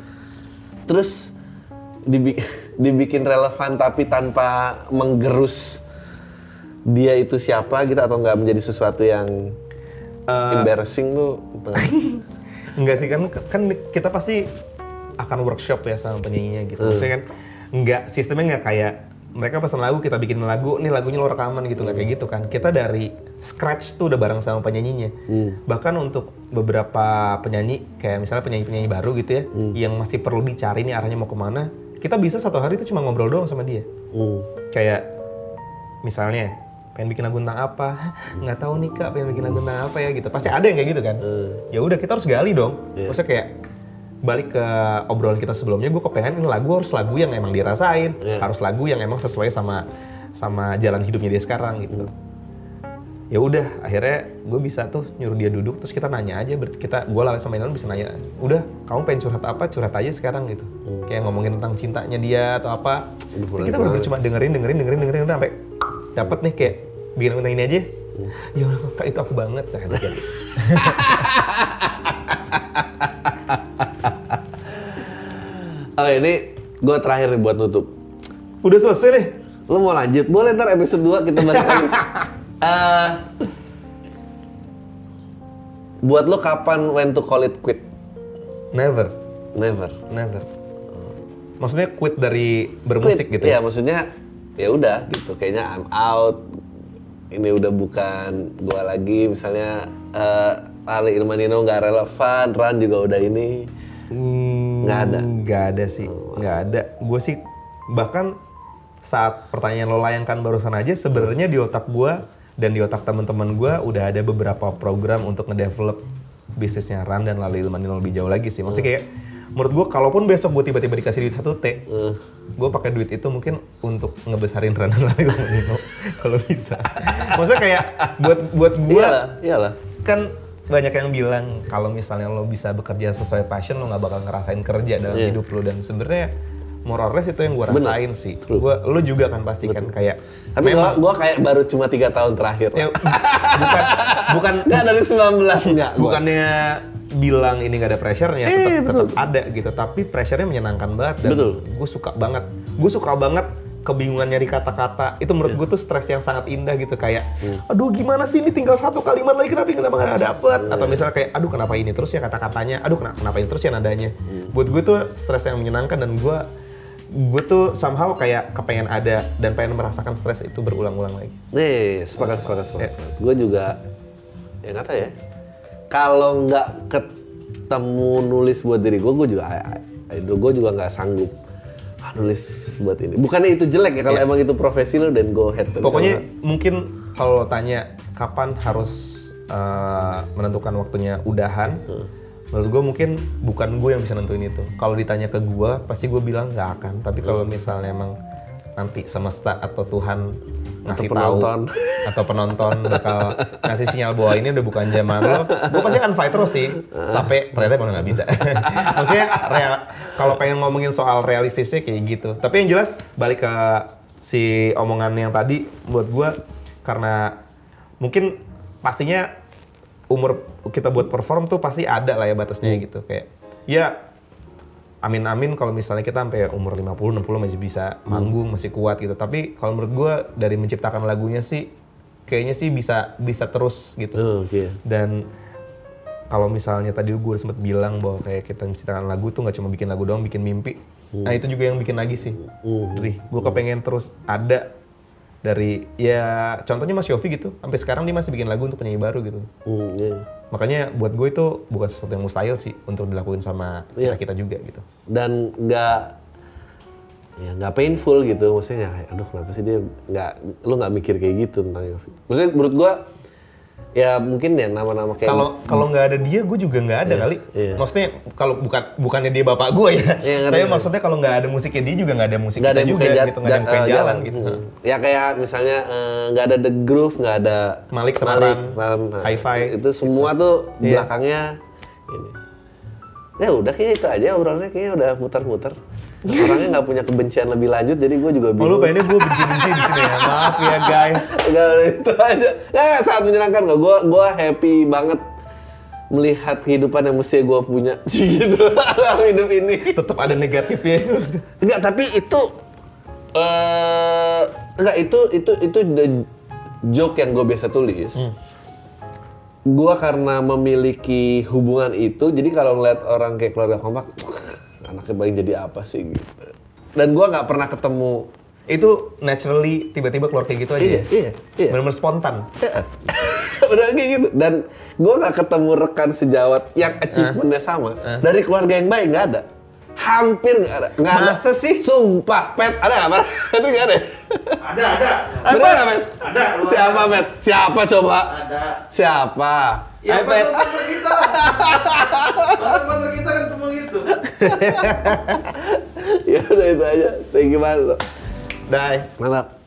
Terus dibi- dibikin relevan tapi tanpa menggerus dia itu siapa gitu atau nggak menjadi sesuatu yang embarrassing tuh. Enggak sih kan kan kita pasti akan workshop ya sama penyanyinya gitu. Maksudnya kan enggak sistemnya nggak kayak mereka pesan lagu kita bikin lagu, nih lagunya lo rekaman gitu nggak kayak gitu kan. Kita dari scratch tuh udah bareng sama penyanyinya. Bahkan untuk beberapa penyanyi kayak misalnya penyanyi-penyanyi baru gitu ya, yang masih perlu dicari nih arahnya mau ke mana, kita bisa satu hari itu cuma ngobrol doang sama dia. Hmm. kayak misalnya pengen bikin lagu tentang apa? Nggak tahu nih kak pengen bikin lagu tentang apa ya gitu. Pasti ada yang kayak gitu kan. Ya udah kita harus gali dong. Maksudnya kayak balik ke obrolan kita sebelumnya gue kepengen lagu harus lagu yang emang dirasain. Iya. harus lagu yang emang sesuai sama sama jalan hidupnya dia sekarang gitu. Ya udah akhirnya gue bisa tuh nyuruh dia duduk terus kita nanya aja berarti kita gue lah sama Inan bisa nanya udah kamu pengen curhat apa? Curhat aja sekarang gitu. Kayak ngomongin tentang cintanya dia atau apa. Aduh, kita bener cuma dengerin dengerin dengerin dengerin udah sampai dapat nih kayak bikin ini aja. Ya kak itu aku banget. Nah itu jadi Oke, ini gue terakhir nih buat nutup. udah selesai nih Lo mau lanjut? Boleh ntar episode 2 kita balik lagi. Eh, buat lo kapan when to call it quit? never Never. never maksudnya quit dari bermusik Quit. gitu Iya, ya maksudnya ya udah gitu. Kayaknya I'm out. Ini udah bukan gua lagi. Misalnya eh Ali Ilmanino nggak relevan, Ran juga udah ini. Hmm, Nggak ada? Nggak ada sih, nggak ada. Gue sih bahkan saat pertanyaan lo layangkan barusan aja, sebenarnya di otak gue dan di otak teman-teman gue udah ada beberapa program untuk ngedevelop bisnisnya Ran dan lalu Ilmanino lebih jauh lagi sih. Maksudnya kayak menurut gue kalaupun besok gue tiba-tiba dikasih duit satu T, gue pakai duit itu mungkin untuk ngebesarin Ran dan lalu Ilmanino kalau bisa. Maksudnya kayak buat buat gue Iyalah, iyalah. kan banyak yang bilang kalau misalnya lo bisa bekerja sesuai passion lo nggak bakal ngerasain kerja dalam Iya. hidup lo dan sebenarnya more or less itu yang gue Bener. rasain sih. Gua, lo juga kan pasti kan kayak Tapi gua, gua kayak baru cuma tiga tahun terakhir. ya, bukan bukan Nggak dari 19 enggak. gua. bukannya bilang ini gak ada pressure-nya Eh, tetap tetap ada gitu tapi pressure-nya menyenangkan banget dan gue suka banget gue suka banget kebingungan nyari kata-kata itu menurut Iya. gue tuh stres yang sangat indah gitu kayak Hmm. aduh gimana sih ini tinggal satu kalimat lagi kenapa kenapa nggak dapet Iya. atau misalnya kayak aduh kenapa ini terus ya kata-katanya aduh kenapa, kenapa ini terus ya nadanya Hmm. buat gue tuh stres yang menyenangkan dan gue gue tuh somehow kayak kepengen ada dan pengen merasakan stres itu berulang-ulang lagi Nih, sepakat, sepakat, sepakat. Ya. Gue juga, ya nggak tahu ya. Kalau nggak ketemu nulis buat diri gue, gue juga, gue juga nggak sanggup ah, nulis buat ini. Bukannya itu jelek ya, kalau emang itu profesi lo dan go ahead. Pokoknya kalau- mungkin kalau lo tanya kapan harus uh, menentukan waktunya udahan, menurut gue mungkin bukan gue yang bisa nentuin itu. Kalau ditanya ke gue, pasti gue bilang nggak akan. Tapi kalau misalnya emang nanti semesta atau Tuhan ngasih tahu penonton. atau penonton bakal ngasih sinyal bahwa ini udah bukan zaman lo, gue pasti akan fight terus sih sampai ternyata emang nggak bisa. Maksudnya real- kalau pengen ngomongin soal realistisnya kayak gitu. Tapi yang jelas balik ke si omongan yang tadi buat gue karena mungkin pastinya umur kita buat perform tuh pasti ada lah ya batasnya gitu kayak ya amin-amin kalau misalnya kita sampai umur 50 60 masih bisa manggung masih kuat gitu. Tapi kalau menurut gue dari menciptakan lagunya sih kayaknya sih bisa bisa terus gitu. Oh, Oke. dan kalau misalnya tadi gue udah sempet bilang bahwa kayak kita menciptakan lagu tuh nggak cuma bikin lagu doang bikin mimpi. Nah itu juga yang bikin lagi sih. Jadi gue kepengen terus ada dari ya contohnya Mas Yofi gitu sampai sekarang dia masih bikin lagu untuk penyanyi baru gitu Hmm, iya. makanya buat gue itu bukan sesuatu yang mustahil sih untuk dilakuin sama Iya. kita kita juga gitu Dan nggak ya nggak painful gitu maksudnya kayak aduh kenapa sih dia nggak lu nggak mikir kayak gitu tentang Yofi maksudnya menurut gua ya mungkin ya nama-nama kayak kalau kalau nggak ada dia gue juga nggak ada kali iya. maksudnya kalau bukan bukannya dia bapak gue ya Iya, ngerti, tapi ngerti. maksudnya kalau nggak ada musiknya dia juga nggak ada musik nggak ada juga jat- gitu nggak ada jat- eh, jalan gitu Hmm. ya kayak misalnya eh, nggak ada The Groove nggak ada Malik sama Ran, Ran, nah, Hi-Fi. itu semua tuh Iya. belakangnya ini ya udah kayaknya itu aja obrolannya kayaknya udah muter-muter orangnya nggak punya kebencian lebih lanjut jadi gue juga Oh, lu bingung pengennya gue benci-benci di sini ya maaf ya guys Enggak, itu aja. Nggak, sangat menyenangkan kok. Gue gua happy banget melihat kehidupan yang mesti gue punya. gitu dalam hidup ini. tetap ada negatifnya Enggak, tapi itu eh enggak itu itu itu the joke yang gue biasa tulis. Gua karena memiliki hubungan itu, jadi kalau ngeliat orang kayak keluarga kompak, anaknya paling jadi apa sih gitu. Dan gua nggak pernah ketemu itu naturally tiba-tiba keluar kayak gitu aja Iya, ya? iya, iya. benar-benar spontan Udah kayak gitu. Dan gue nggak ketemu rekan sejawat yang achievementnya sama dari keluarga yang baik nggak ada. Hampir nggak ada. Nggak ada. Masa sih? Sumpah, Pet. Ada nggak, Pet? Itu nggak ada. Ada, ada. Bener nggak, Pet? Ada, Siapa, Pet? Siapa coba? Ada. Siapa? Ya, Ayo, Pet. partner kita. Partner-partner kita kan cuma gitu. ya udah itu aja. Thank you banget. Dai. Mantap.